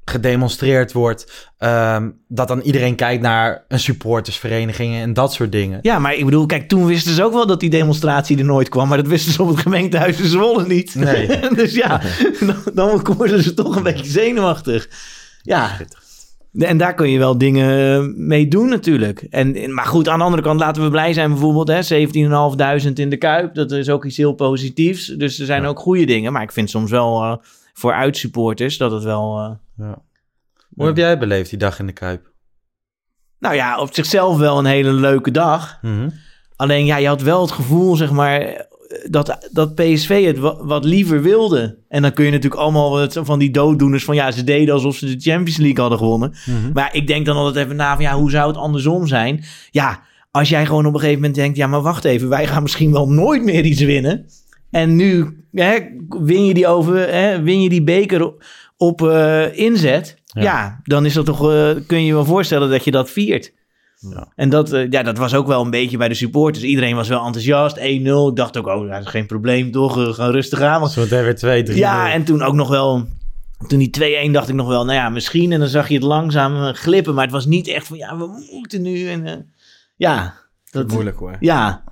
gedemonstreerd wordt, ehm, dat dan iedereen kijkt naar een supportersvereniging en dat soort dingen. Ja, maar ik bedoel, kijk, toen wisten ze ook wel dat die demonstratie er nooit kwam. Maar dat wisten ze op het gemeentehuis in Zwolle niet. Nee. dus ja, dan, dan worden ze toch een beetje zenuwachtig. Ja. En daar kun je wel dingen mee doen natuurlijk. En, maar goed, aan de andere kant laten we blij zijn bijvoorbeeld. hè 17.500 in de Kuip. Dat is ook iets heel positiefs. Dus er zijn ook goede dingen. Maar ik vind soms wel eh, voor uitsupporters dat het wel... Hoe heb jij beleefd die dag in de Kuip? nou ja, op zichzelf wel een hele leuke dag. Mhm. Alleen ja, je had wel het gevoel, zeg maar, dat, dat PSV het wa- wat liever wilde. En dan kun je natuurlijk allemaal wat van die dooddoeners van ja, ze deden alsof ze de Champions League hadden gewonnen. Mhm. Maar ik denk dan altijd even na van ja, hoe zou het andersom zijn? Ja, als jij gewoon op een gegeven moment denkt, ja, maar wacht even, wij gaan misschien wel nooit meer iets winnen. En nu hè, win je die over, hè, win je die beker op, eh, inzet. Ja. dan is dat toch, eh, kun je je wel voorstellen dat je dat viert. En dat, eh, ja, dat was ook wel een beetje bij de supporters. Iedereen was wel enthousiast. 1-0. Ik dacht ook, oh, dat is geen probleem toch? We gaan rustig aan. Want Zo meteen weer 2, 3. ja, en toen ook nog wel... Toen die 2-1 dacht ik nog wel, nou ja, misschien. En dan zag je het langzaam glippen. Maar het was niet echt van, ja, we moeten nu. En, eh, ja. Dat, Moeilijk hoor. Ja.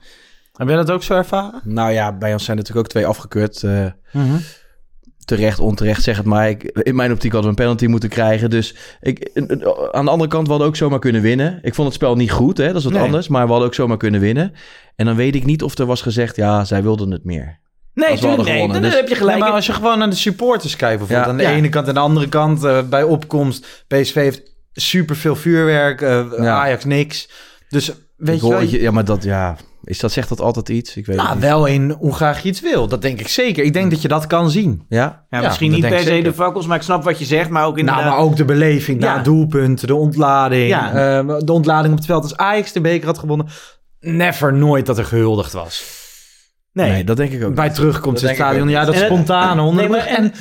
Heb jij dat ook zo ervaren? Nou ja, bij ons zijn natuurlijk ook twee afgekeurd. eh, Mhm. Terecht, onterecht, zeg het maar. Ik, in mijn optiek hadden we een penalty moeten krijgen. Dus ik, aan de andere kant, we hadden ook zomaar kunnen winnen. Ik vond het spel niet goed, hè? dat is wat Nee. anders. Maar we hadden ook zomaar kunnen winnen. En dan weet ik niet of er was gezegd, ja, zij wilden het meer. Nee, nee. gewonnen, Dan dus- heb je gelijk. Nee, maar als je gewoon naar de supporters kijkt, bijvoorbeeld Ja. aan de Ja. ene kant en aan de andere kant, eh, bij opkomst, PSV heeft superveel vuurwerk, Ja. Ajax niks. Dus weet Ik je hoor wel, je- ja, maar dat, ja, is dat, zegt dat altijd iets? Ik weet het nou, niet. wel in hoe graag je iets wil. Dat denk ik zeker. Ik denk dat je dat kan zien. Ja? ja, ja, misschien niet per se de fakkels, maar ik snap wat je zegt. Maar ook inderdaad... Nou, maar ook de beleving, Ja. na doelpunten, de ontlading. Ja. eh, de ontlading op het veld als Ajax de beker had gewonnen. Never nooit dat er gehuldigd was. nee. Nee, dat denk ik ook Bij in het stadion. Ja, dat En het- spontane onder Nee, maar- en,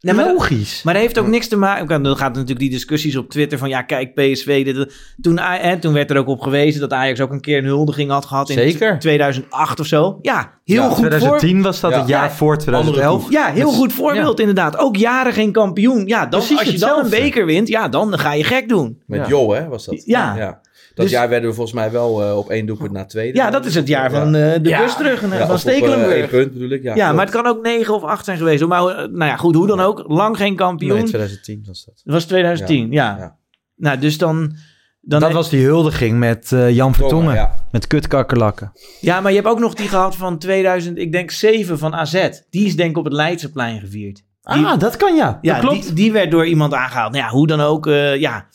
Nee, maar- logisch. Maar dat heeft ook niks te maken. Dan gaat natuurlijk die discussies op Twitter van ja, kijk, PSV. Dit, dit. Toen, hè, toen werd er ook op gewezen dat Ajax ook een keer een huldiging had gehad in Zeker. 2008 of zo. Ja, heel Ja, goed 2010 was dat Ja. het jaar Ja. voor 2011. voor. Ja, heel goed voorbeeld inderdaad. Ook jaren geen kampioen. Ja, dan, Precies als je dan een beker wint, ja, dan ga je gek doen. Met Ja. Jo, hè, was dat? Ja. Dat Dus- jaar werden we volgens mij wel eh, op één doelpunt na tweede. Ja, dat is het jaar van eh, de Ja. bus terug en, Ja, van of op, eh, Stekelenburg. één punt bedoel ik. Ja, ja, maar het kan ook 9 of 8 zijn geweest. Maar eh, nou ja, goed, hoe dan ook. Lang geen kampioen. Nee, 2010 was dat. Dat was 2010, ja. Ja. Nou, dus dan... dan Dat was die huldiging met eh, Jan Vertongen. Ja. Met kutkakkerlakken. Ja, maar je hebt ook nog die gehad van 2000, ik denk 7 van AZ. Die is denk ik op het Leidseplein gevierd. Die, Ah, dat kan ja. ja, dat klopt. Die, die werd door iemand aangehaald. Nou ja, hoe dan ook, eh, ja,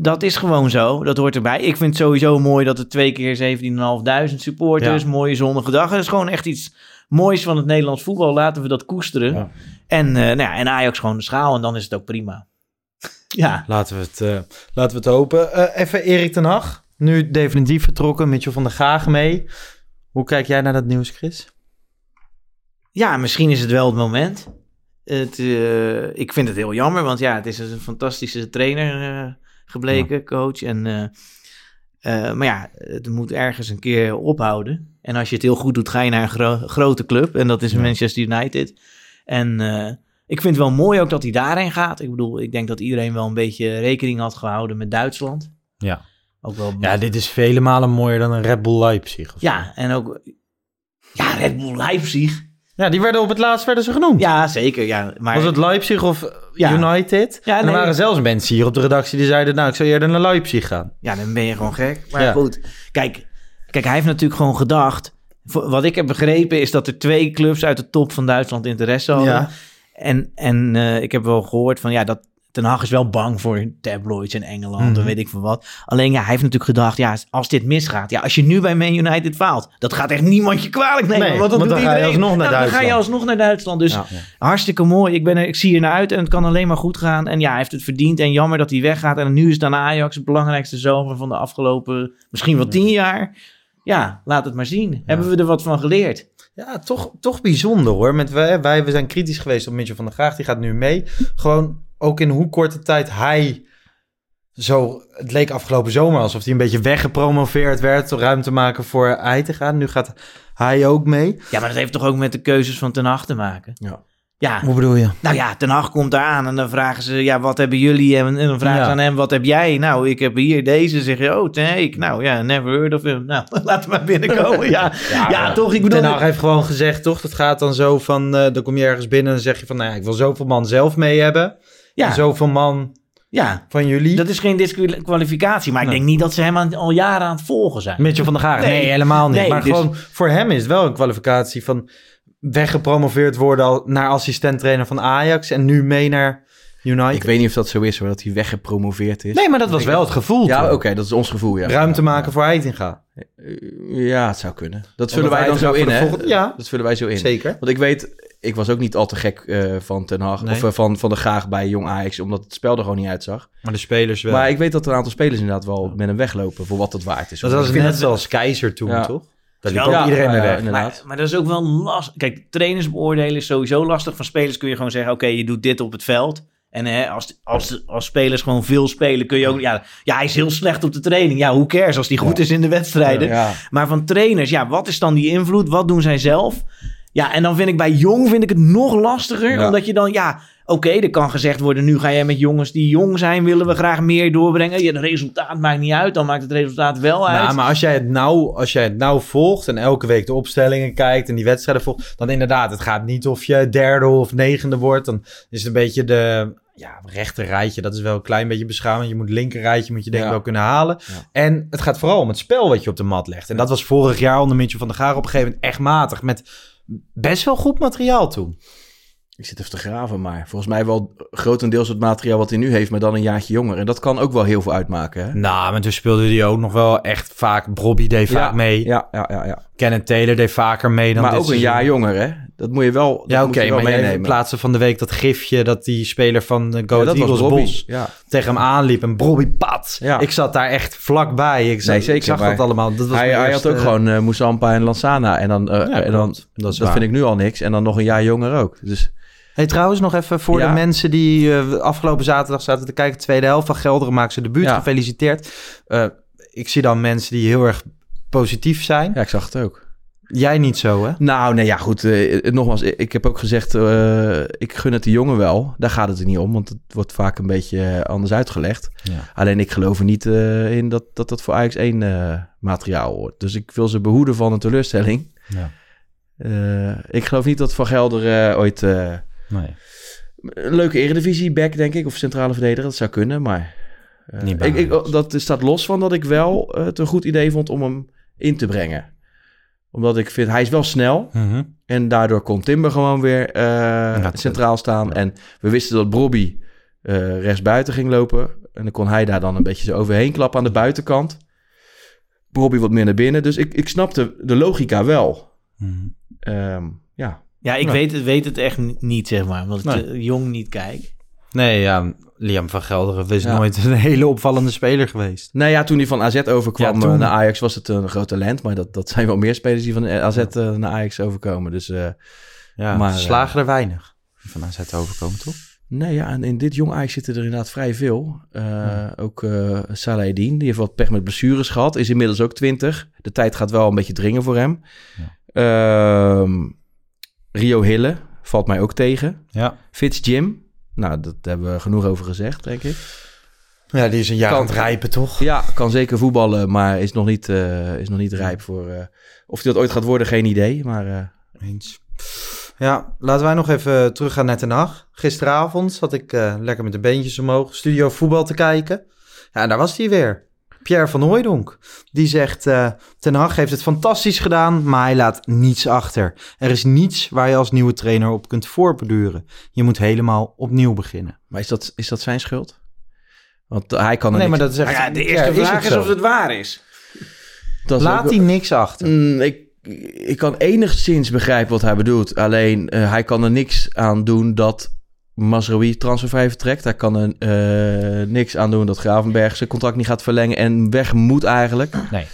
dat is gewoon zo. Dat hoort erbij. Ik vind het sowieso mooi dat er twee keer 17.500 supporters, Ja. mooie zonnige dag. Dat is gewoon echt iets moois van het Nederlands voetbal. Laten we dat koesteren. Ja. En, eh, nou ja, en Ajax gewoon de schaal en dan is het ook prima. Ja, Laten we het, eh, laten we het hopen. Eh, even Erik ten Hag. Nu definitief vertrokken. Mitchell van der Gaag mee. Hoe kijk jij naar dat nieuws, Chris? ja misschien is het wel het moment. Het, ik vind het heel jammer, want ja, het is een fantastische trainer gebleken, coach. En eh, Eh, maar ja, het moet ergens een keer ophouden. En als je het heel goed doet, ga je naar een gro- grote club. En dat is Manchester United. En eh, ik vind het wel mooi ook dat hij daarheen gaat. Ik bedoel, ik denk dat iedereen wel een beetje rekening had gehouden met Duitsland. Ja. Ook wel Ja, dit is vele malen mooier dan een Red Bull Leipzig. Ja, en ook... Ja, Red Bull Leipzig. Ja, die werden op het laatst werden ze genoemd. Ja, zeker. Ja, maar... Was het Leipzig of Ja. United? Ja, en er nee. waren zelfs mensen hier op de redactie die zeiden... nou, ik zou eerder naar Leipzig gaan. Ja, dan ben je gewoon gek. Maar Ja. goed, kijk, kijk, hij heeft natuurlijk gewoon gedacht... Wat ik heb begrepen is dat er twee clubs uit de top van Duitsland interesse hadden. Ja. En, en eh, ik heb wel gehoord van ja, dat Ten Hag is wel bang voor tabloids in Engeland en weet ik veel wat. Alleen ja, hij heeft natuurlijk gedacht, ja, als dit misgaat, ja, als je nu bij Man United faalt, dat gaat echt niemand je kwalijk nemen. Nee, want doet dan ga je alsnog naar Nou, Dan ga je Duitsland. alsnog naar Duitsland. Dus Ja. hartstikke mooi. Ik, ben er, ik zie er naar uit en het kan alleen maar goed gaan. En ja, hij heeft het verdiend en jammer dat hij weggaat. En nu is dan Ajax het belangrijkste zomer van de afgelopen misschien wel tien jaar. Ja, laat het maar zien. Hebben we er wat van geleerd? Ja, toch, toch bijzonder hoor. Met wij, wij we zijn kritisch geweest op Mitchell van der Graag. Die gaat nu mee. Gewoon ook in hoe korte tijd hij zo... Het leek afgelopen zomer alsof hij een beetje weggepromoveerd werd... om ruimte maken voor hij te gaan. Nu gaat hij ook mee. Ja, maar dat heeft toch ook met de keuzes van Ten Hag te maken? Ja. Ja, Hoe bedoel je? nou ja, Ten Hag komt aan en dan vragen ze, ja, wat hebben jullie? En, en dan vragen Ja. ze aan hem, wat heb jij? Nou, ik heb hier deze. Zeg je, oh. Nou ja, never heard of him. Nou, laat hem maar binnenkomen. Ja, ja, toch? Ik bedoel, Ten Hag heeft gewoon gezegd, toch? Dat gaat dan zo van... eh, dan kom je ergens binnen en dan zeg je van... Nou ja, ik wil zoveel man zelf mee hebben. Ja. En zoveel man ja, van jullie. dat is geen disqualificatie. Maar ik Nee. denk niet dat ze hem aan- al jaren aan het volgen zijn. Mitchell van der Graag. Nee, Nee. helemaal niet. Nee, maar dus- gewoon voor hem is het wel een kwalificatie van weggepromoveerd worden al naar assistent-trainer van Ajax en nu mee naar United. Ik weet niet of dat zo is, hoor, dat hij weggepromoveerd is. Nee, maar dat was wel het gevoel. Ja, oké, dat is ons gevoel, ja. Ruimte maken voor Heitinga. Eh, Ja, het zou kunnen. Dat vullen wij dan zo in, hè? volgende- ja. Dat vullen wij zo in. Zeker. Want ik weet, ik was ook niet al te gek eh, van Ten Hag, Nee. of eh, van, van de Graag bij Jong Ajax, omdat het spel er gewoon niet uitzag. Maar de spelers wel. Maar ik weet dat een aantal spelers inderdaad wel met hem weglopen, voor wat het waard is. dat was net dat- zoals Keizer toen, Ja. toch? Daar liep Ja, ook ja, iedereen mee weg. inderdaad. Maar, maar dat is ook wel lastig. Kijk, trainers beoordelen is sowieso lastig. Van spelers kun je gewoon zeggen, oké, je doet dit op het veld. En hè, als, als, als spelers gewoon veel spelen, kun je ook... Ja, ja, hij is heel slecht op de training. Ja, hoe cares als hij goed is in de wedstrijden. Ja. Maar van trainers, ja, wat is dan die invloed? Wat doen zij zelf? Ja, en dan vind ik bij jong vind ik het nog lastiger. Ja. Omdat je dan, ja, oké, er kan gezegd worden... nu ga jij met jongens die jong zijn, willen we graag meer doorbrengen. Ja, het resultaat maakt niet uit, dan maakt het resultaat wel uit. Nou, maar als jij, het nou, als jij het nou volgt en elke week de opstellingen kijkt en die wedstrijden volgt, dan inderdaad, het gaat niet of je derde of negende wordt. Dan is het een beetje de ja, rechter rijtje. Dat is wel een klein beetje beschamend. Je moet linker rijtje moet je denk ik Ja. wel kunnen halen. Ja. En het gaat vooral om het spel wat je op de mat legt. En dat was vorig jaar onder Mitchell van der Gaar op een gegeven moment echt matig. Met best wel goed materiaal toen. Ik zit even te graven, maar volgens mij wel grotendeels het materiaal wat hij nu heeft, maar dan een jaartje jonger. En dat kan ook wel heel veel uitmaken, hè? Nou, maar toen speelde hij ook nog wel echt vaak. Bobby deed vaak ja, mee. Ja, ja, ja. ja. Kenneth Taylor deed vaker mee dan Maar dit ook een jaar jonger, hè? Dat moet je wel, dat Ja, oké, maar jij in meenemen. plaatsen van de week dat gifje dat die speler van de Go Ja, Eagles. Bos Ja. tegen hem aanliep en Bobby pat. Ja. Ik zat daar echt vlakbij. Ik Nee, zeker, ik zag maar dat allemaal. Dat was Hij, had ook gewoon eh Moussampa en Lansana. En dan, eh, en dan. Dat vind ik nu al niks. En dan nog een jaar jonger ook. Dus Hey, trouwens, nog even voor Ja. de mensen die eh, afgelopen zaterdag zaten te kijken. Tweede helft van Gelderen maakt ze debuut. Ja. Gefeliciteerd. Eh, ik zie dan mensen die heel erg positief zijn. ja, ik zag het ook. Jij niet zo, hè? Nou, nee, ja, goed. eh, nogmaals, ik, ik heb ook gezegd, eh, ik gun het de jongen wel. Daar gaat het er niet om, want het wordt vaak een beetje eh, anders uitgelegd. Ja. Alleen ik geloof er niet eh, in dat, dat dat voor Ajax 1 eh, materiaal wordt. Dus ik wil ze behoeden van een teleurstelling. Ja. Eh, ik geloof niet dat Van Gelder eh, ooit... eh, Nee. een leuke eredivisie back, denk ik. Of centrale verdediger, dat zou kunnen, maar... eh, ik, ik, dat staat los van dat ik wel eh, het een goed idee vond om hem in te brengen. Omdat ik vind, hij is wel snel. Mhm. En daardoor kon Timber gewoon weer eh, centraal staan. En we wisten dat Bobby eh rechtsbuiten ging lopen. En dan kon hij daar dan een beetje zo overheen klappen aan de buitenkant. Bobby wat meer naar binnen. Dus ik, ik snapte de logica wel. Mhm. Ehm, ja. Ja, ik Ja. Weet, het, weet het echt ni- niet, zeg maar. Omdat ik Nee. jong niet kijk. Nee, ja, Liam van Gelderen is Ja. nooit een hele opvallende speler geweest. Nou ja, toen hij van AZ overkwam Ja, toen- eh, naar Ajax was het een groot talent. Maar dat, dat zijn wel meer spelers die van AZ eh, naar Ajax overkomen. Dus eh, Ja, Maar, slagen er weinig van AZ overkomen, toch? Nee, ja, en in dit jong Ajax zitten er inderdaad vrij veel. Uh, Ook uh, Salah die heeft wat pech met blessures gehad. Is inmiddels ook 20. De tijd gaat wel een beetje dringen voor hem. Ja. Uh, Rio Hille valt mij ook tegen. Ja. Fitz Jim, nou, dat hebben we genoeg over gezegd, denk ik. Ja, die is een jaar Kan- aan het rijpen, toch? Ja, kan zeker voetballen, maar is nog niet, eh, is nog niet rijp voor... eh, of hij dat ooit gaat worden, geen idee. Maar eh, Eens. Ja, laten wij nog even teruggaan naar Den Haag. Gisteravond zat ik lekker met de beentjes omhoog studio voetbal te kijken. Ja, en daar was hij weer. Pierre van Hooijdonk. Die zegt, eh Ten Hag heeft het fantastisch gedaan, maar hij laat niets achter. Er is niets waar je als nieuwe trainer op kunt voortborduren. Je moet helemaal opnieuw beginnen. Maar is dat, is dat zijn schuld? Want hij kan er Nee, niks- maar dat is echt... Ja, de eerste vraag is, of het waar is. dat is Laat ook- hij niks achter. Mm, ik, ik kan enigszins begrijpen wat hij bedoelt. Alleen eh, hij kan er niks aan doen dat Masraoui transfervrij vertrekt. Hij kan er eh, niks aan doen dat Gravenberg zijn contract niet gaat verlengen en weg moet eigenlijk. Nee.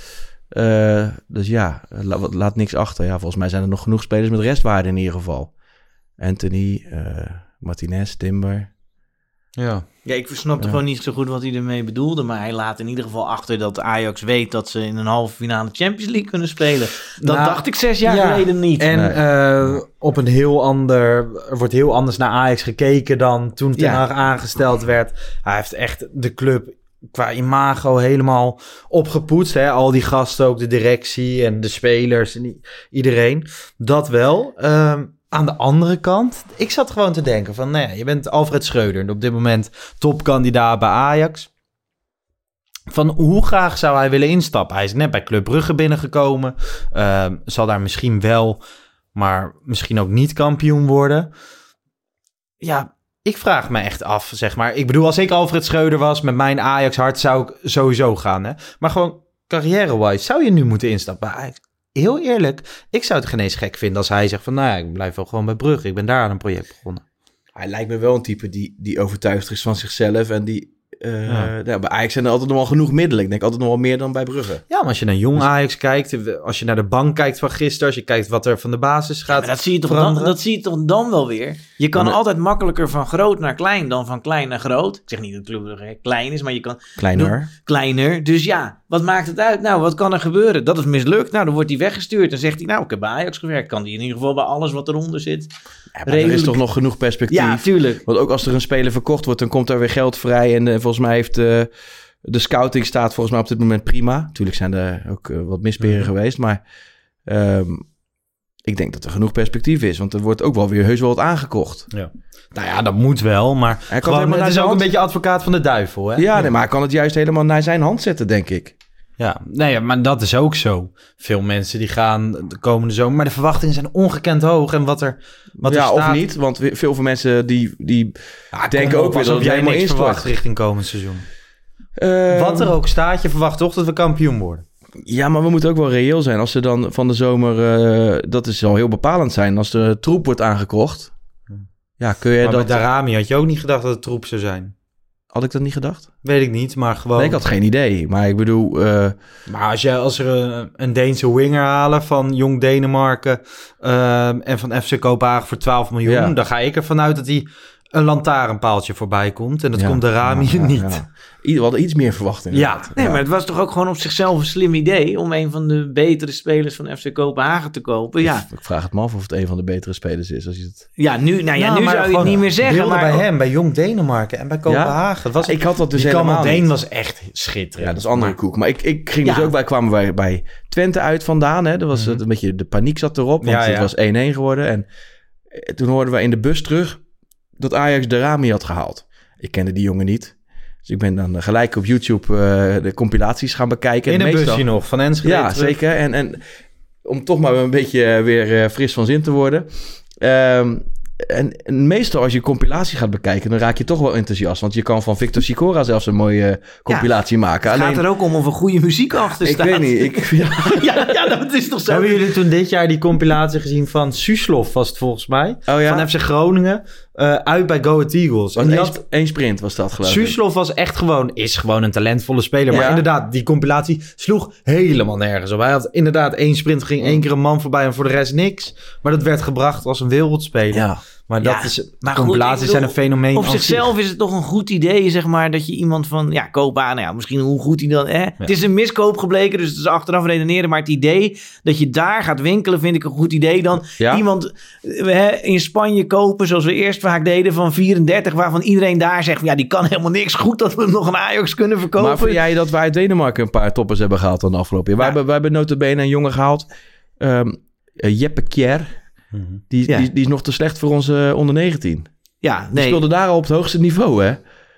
Eh, dus ja, la- wat- laat niks achter. Ja, volgens mij zijn er nog genoeg spelers met restwaarde in ieder geval. Anthony, eh, Martinez, Timber. Ja. Ja, ik snapte Ja. gewoon niet zo goed wat hij ermee bedoelde. Maar hij laat in ieder geval achter dat Ajax weet dat ze in een halve finale Champions League kunnen spelen. Dat Nou, dacht ik zes jaar ja. geleden niet. En Nee. eh, op een heel ander, er wordt heel anders naar Ajax gekeken dan toen Ten Ja. Hag aangesteld werd. Hij heeft echt de club qua imago helemaal opgepoetst. Hè? Al die gasten, ook de directie en de spelers en iedereen. Dat wel. Ehm, aan de andere kant, ik zat gewoon te denken van, nou ja, je bent Alfred Schreuder, op dit moment topkandidaat bij Ajax. Van hoe graag zou hij willen instappen? Hij is net bij Club Brugge binnengekomen. Ehm, zal daar misschien wel, maar misschien ook niet kampioen worden. Ja, ik vraag me echt af, zeg maar. Ik bedoel, als ik Alfred Schreuder was met mijn Ajax-hart, zou ik sowieso gaan. Hè? Maar gewoon carrière-wise, zou je nu moeten instappen bij Ajax? Heel eerlijk, ik zou het geen eens gek vinden als hij zegt van... nou ja, ik blijf wel gewoon bij Brugge. Ik ben daar aan een project begonnen. Hij lijkt me wel een type die, die overtuigd is van zichzelf en die... eh, Ja. ja, bij Ajax zijn er altijd nog wel genoeg middelen. Ik denk altijd nog wel meer dan bij Brugge. Ja, maar als je naar jong Ajax kijkt, als je naar de bank kijkt van gisteren... als je kijkt wat er van de basis gaat Maar dat zie, je toch dan, dat zie je toch dan wel weer? Je kan Maar- altijd makkelijker van groot naar klein dan van klein naar groot. Ik zeg niet dat Club Brugge klein is, maar je kan Kleiner. kleiner. Dus ja, wat maakt het uit? Nou, wat kan er gebeuren? Dat is mislukt. Nou, dan wordt hij weggestuurd. Dan zegt hij, nou, ik heb bij Ajax gewerkt. Kan hij in ieder geval bij alles wat eronder zit. Ja, maar er is toch nog genoeg perspectief. Ja, tuurlijk. Want ook als er een speler verkocht wordt, dan komt er weer geld vrij. En eh, volgens mij heeft eh, de scouting staat volgens mij op dit moment prima. Tuurlijk zijn er ook eh, wat misperen geweest. Maar ehm, ik denk dat er genoeg perspectief is. Want er wordt ook wel weer heus wel wat aangekocht. Ja. Nou ja, dat moet wel, maar Hij kan gewoon, helemaal het is ook een beetje advocaat van de duivel, hè? Ja, nee, maar hij kan het juist helemaal naar zijn hand zetten, denk ik. Ja, nee, maar dat is ook zo. Veel mensen die gaan de komende zomer, maar de verwachtingen zijn ongekend hoog. En wat er, wat er ja, staat... of niet. Want veel van mensen die, die Ja, denken ook weer dat jij helemaal niks verwacht richting komend seizoen. Ehm, wat er ook staat, je verwacht toch dat we kampioen worden. Ja, maar we moeten ook wel reëel zijn. Als er dan van de zomer, eh, dat is al heel bepalend zijn. Als er troep wordt aangekocht. Ja, kun je maar dat... met Darami had je ook niet gedacht dat het troep zou zijn. Had ik dat niet gedacht? Weet ik niet, maar gewoon... Nee, ik had geen idee. Maar ik bedoel, eh, Maar als, je, als er een, een Deense winger halen van Jong Denemarken ehm, en van FC Kopenhagen voor 12 miljoen, Ja. dan ga ik ervan uit dat hij een lantaarnpaaltje voorbij komt. En dat ja, komt de Rami ja, ja, niet. ja. We hadden iets meer verwacht inderdaad. Nee, maar het was toch ook gewoon op zichzelf een slim idee om een van de betere spelers van FC Kopenhagen te kopen. Ja, Ik vraag het me af of het een van de betere spelers is. Als je het... ja nu, nou ja, Nou, nu maar zou je het gewoon niet meer zeggen. Maar bij hem, bij Jong Denemarken en bij Kopenhagen. Was, ik had dat dus helemaal niet. was echt schitterend. Ja, dat is andere koek. Maar ik, ik ging dus Ja. ook bij, kwamen wij bij Twente uit vandaan. Hè. Dat was Mhm. het een beetje, de paniek zat erop. Want Ja, ja. het was 1-1 geworden. En eh, toen hoorden we in de bus terug dat Ajax de Rami had gehaald. Ik kende die jongen niet. Dus ik ben dan gelijk op YouTube eh, de compilaties gaan bekijken. In En een meestal- busje nog, van Enschede Ja, terug. zeker. En, en om toch maar een beetje eh, weer eh, fris van zin te worden. Ehm, en, en meestal als je compilatie gaat bekijken, dan raak je toch wel enthousiast. Want je kan van Victor Sicora zelfs een mooie compilatie maken. het gaat Alleen, er ook om of er goede muziek achter ik staat. weet niet. Ik, ja, ja, ja, dat is toch zo. Hebben jullie toen dit jaar die compilatie gezien van Suslov, was het volgens mij? Oh ja? Van FC Groningen, eh, uit bij Go Ahead Eagles. En die één, had, sp- één sprint was dat geloof ik. Suslov was echt gewoon, is gewoon een talentvolle speler. Maar inderdaad, die compilatie sloeg helemaal nergens op. Hij had inderdaad één sprint, ging één keer een man voorbij en voor de rest niks. Maar dat werd gebracht als een wereldspeler. Ja. Maar Ja, dat is, maar goed, ik zijn een bedoel, fenomeen Op zich. zichzelf is het toch een goed idee, zeg maar, dat je iemand van, ja, koop aan. Nou ja, misschien hoe goed hij dan, hè. Het is een miskoop gebleken, dus het is achteraf redeneren. Maar het idee dat je daar gaat winkelen, vind ik een goed idee. Dan Ja. iemand eh, hè, in Spanje kopen, zoals we eerst vaak deden, van 34, waarvan iedereen daar zegt, van, ja, die kan helemaal niks. Goed dat we hem nog een Ajax kunnen verkopen. Maar vind jij dat wij uit Denemarken een paar toppers hebben gehaald dan de afgelopen jaar? Wij, hebben, wij hebben notabene een jongen gehaald, ehm, eh, Jeppe Kjer. Die, Ja. die, die is nog te slecht voor onze onder 19. Ja, Die nee. speelde daar al op het hoogste niveau, hè?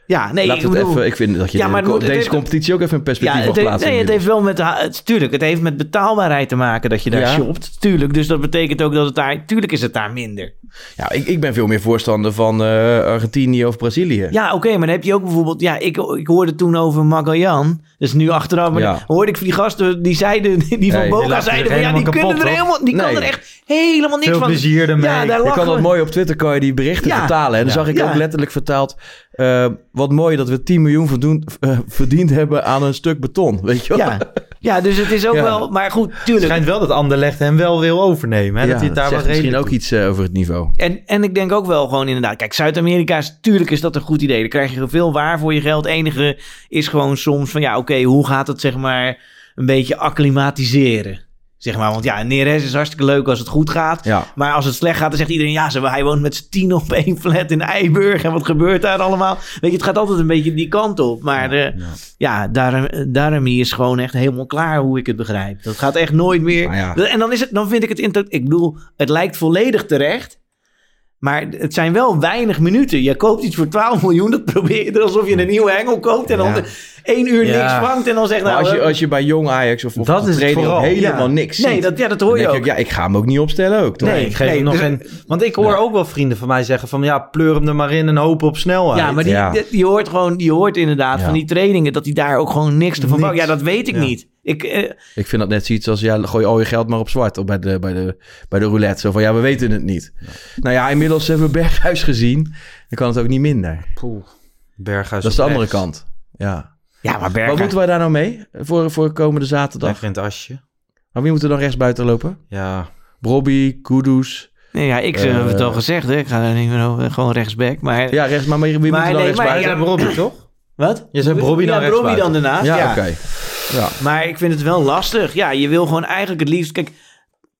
Ja, nee, Laat ik het bedoel- even, ik vind dat je Ja, maar moet- deze heeft- competitie ook even in perspectief Ja, mag plaatsen. nee, het heeft wel met... Het, tuurlijk, het heeft met betaalbaarheid te maken dat je daar Ja. shopt. Tuurlijk, dus dat betekent ook dat het daar... Tuurlijk is het daar minder. Ja, ik, ik ben veel meer voorstander van eh, Argentinië of Brazilië. Ja, oké, maar dan heb je ook bijvoorbeeld... Ja, ik, ik hoorde toen over Magallan. Dus nu achteraf... Maar Ja. dan hoorde ik van die gasten, die zeiden... Die van Nee, Boca zeiden van... Ja, die kunnen kapot, er helemaal... Die kan er echt helemaal niks Veel van... plezier ermee. Ja, daar Je kan dat mooi op Twitter kan je die berichten Ja. vertalen. En dan zag ik ook letterlijk vertaald... eh, wat mooi dat we 10 miljoen verdoen- eh, verdiend hebben aan een stuk beton. Weet je wel? Ja. ja, dus het is ook Ja. wel... Maar goed, Het tuurlijk. schijnt wel dat Anderlecht hem wel wil overnemen. Hè? Ja, dat hij het daar zegt wel misschien ook iets eh, over het niveau. En, en ik denk ook wel gewoon inderdaad... Kijk, Zuid-Amerika is... Tuurlijk is dat een goed idee. Dan krijg je veel waar voor je geld. Het enige is gewoon soms van... Ja, oké, hoe gaat het zeg maar... Een beetje acclimatiseren? Zeg maar, want ja, Neres is hartstikke leuk als het goed gaat. Ja. Maar als het slecht gaat, dan zegt iedereen... Ja, hij woont met z'n tien op één flat in Eiburg. En wat gebeurt daar allemaal? Weet je, het gaat altijd een beetje die kant op. Maar ja, ja daarom, daarom is gewoon echt helemaal klaar hoe ik het begrijp. Dat gaat echt nooit meer... En dan, is het, dan vind ik het... Ik bedoel, het lijkt volledig terecht... Maar het zijn wel weinig minuten. Je koopt iets voor 12 miljoen. Dat probeer je er alsof je een nieuwe hengel koopt. En dan Ja. één uur Ja. niks vangt. En dan zegt nou... als je, als je bij jong Ajax of, of Dat is helemaal Ja. niks Nee, ziet, dat- ja, dat hoor je ook. Ik, ja, ik ga hem ook niet opstellen ook, toch? Nee, ik geef nee, hem nog dus- geen... Want ik hoor ook wel vrienden van mij zeggen van... Ja, pleur hem er maar in en hoop op snelheid. Ja, maar die, Ja. die- die hoort gewoon, die hoort inderdaad Ja. van die trainingen dat hij daar ook gewoon niks te van. Ja, dat weet ik Ja. niet. Ik, eh, Ik vind dat net zoiets als, ja, gooi al je geld maar op zwart of bij de, bij de, bij de roulette. Zo van, ja, we weten het niet. Nou ja, inmiddels hebben we Berghuis gezien. Dan kan het ook niet minder. Poeh. Berghuis Dat is de op andere rechts. kant. Ja. ja, maar Wat Berghuis... moeten wij daar nou mee voor, voor komende zaterdag? Lekker in het asje. Maar wie moet er dan rechts buiten lopen? Ja. Brobby, Kudus. Nee, ja, ik Eh, heb het al gezegd. Hè. Ik ga er niet meer over. Gewoon rechtsback. Maar, Ja, rechts, maar wie moet Maar er dan nee, rechts maar buiten? ja, Robbie, toch? Wat? Je zei Brobby dan ja, Brobby dan daarnaast. Ja, Ja, oké. Ja. Maar ik vind het wel lastig. Ja, je wil gewoon eigenlijk het liefst... Kijk,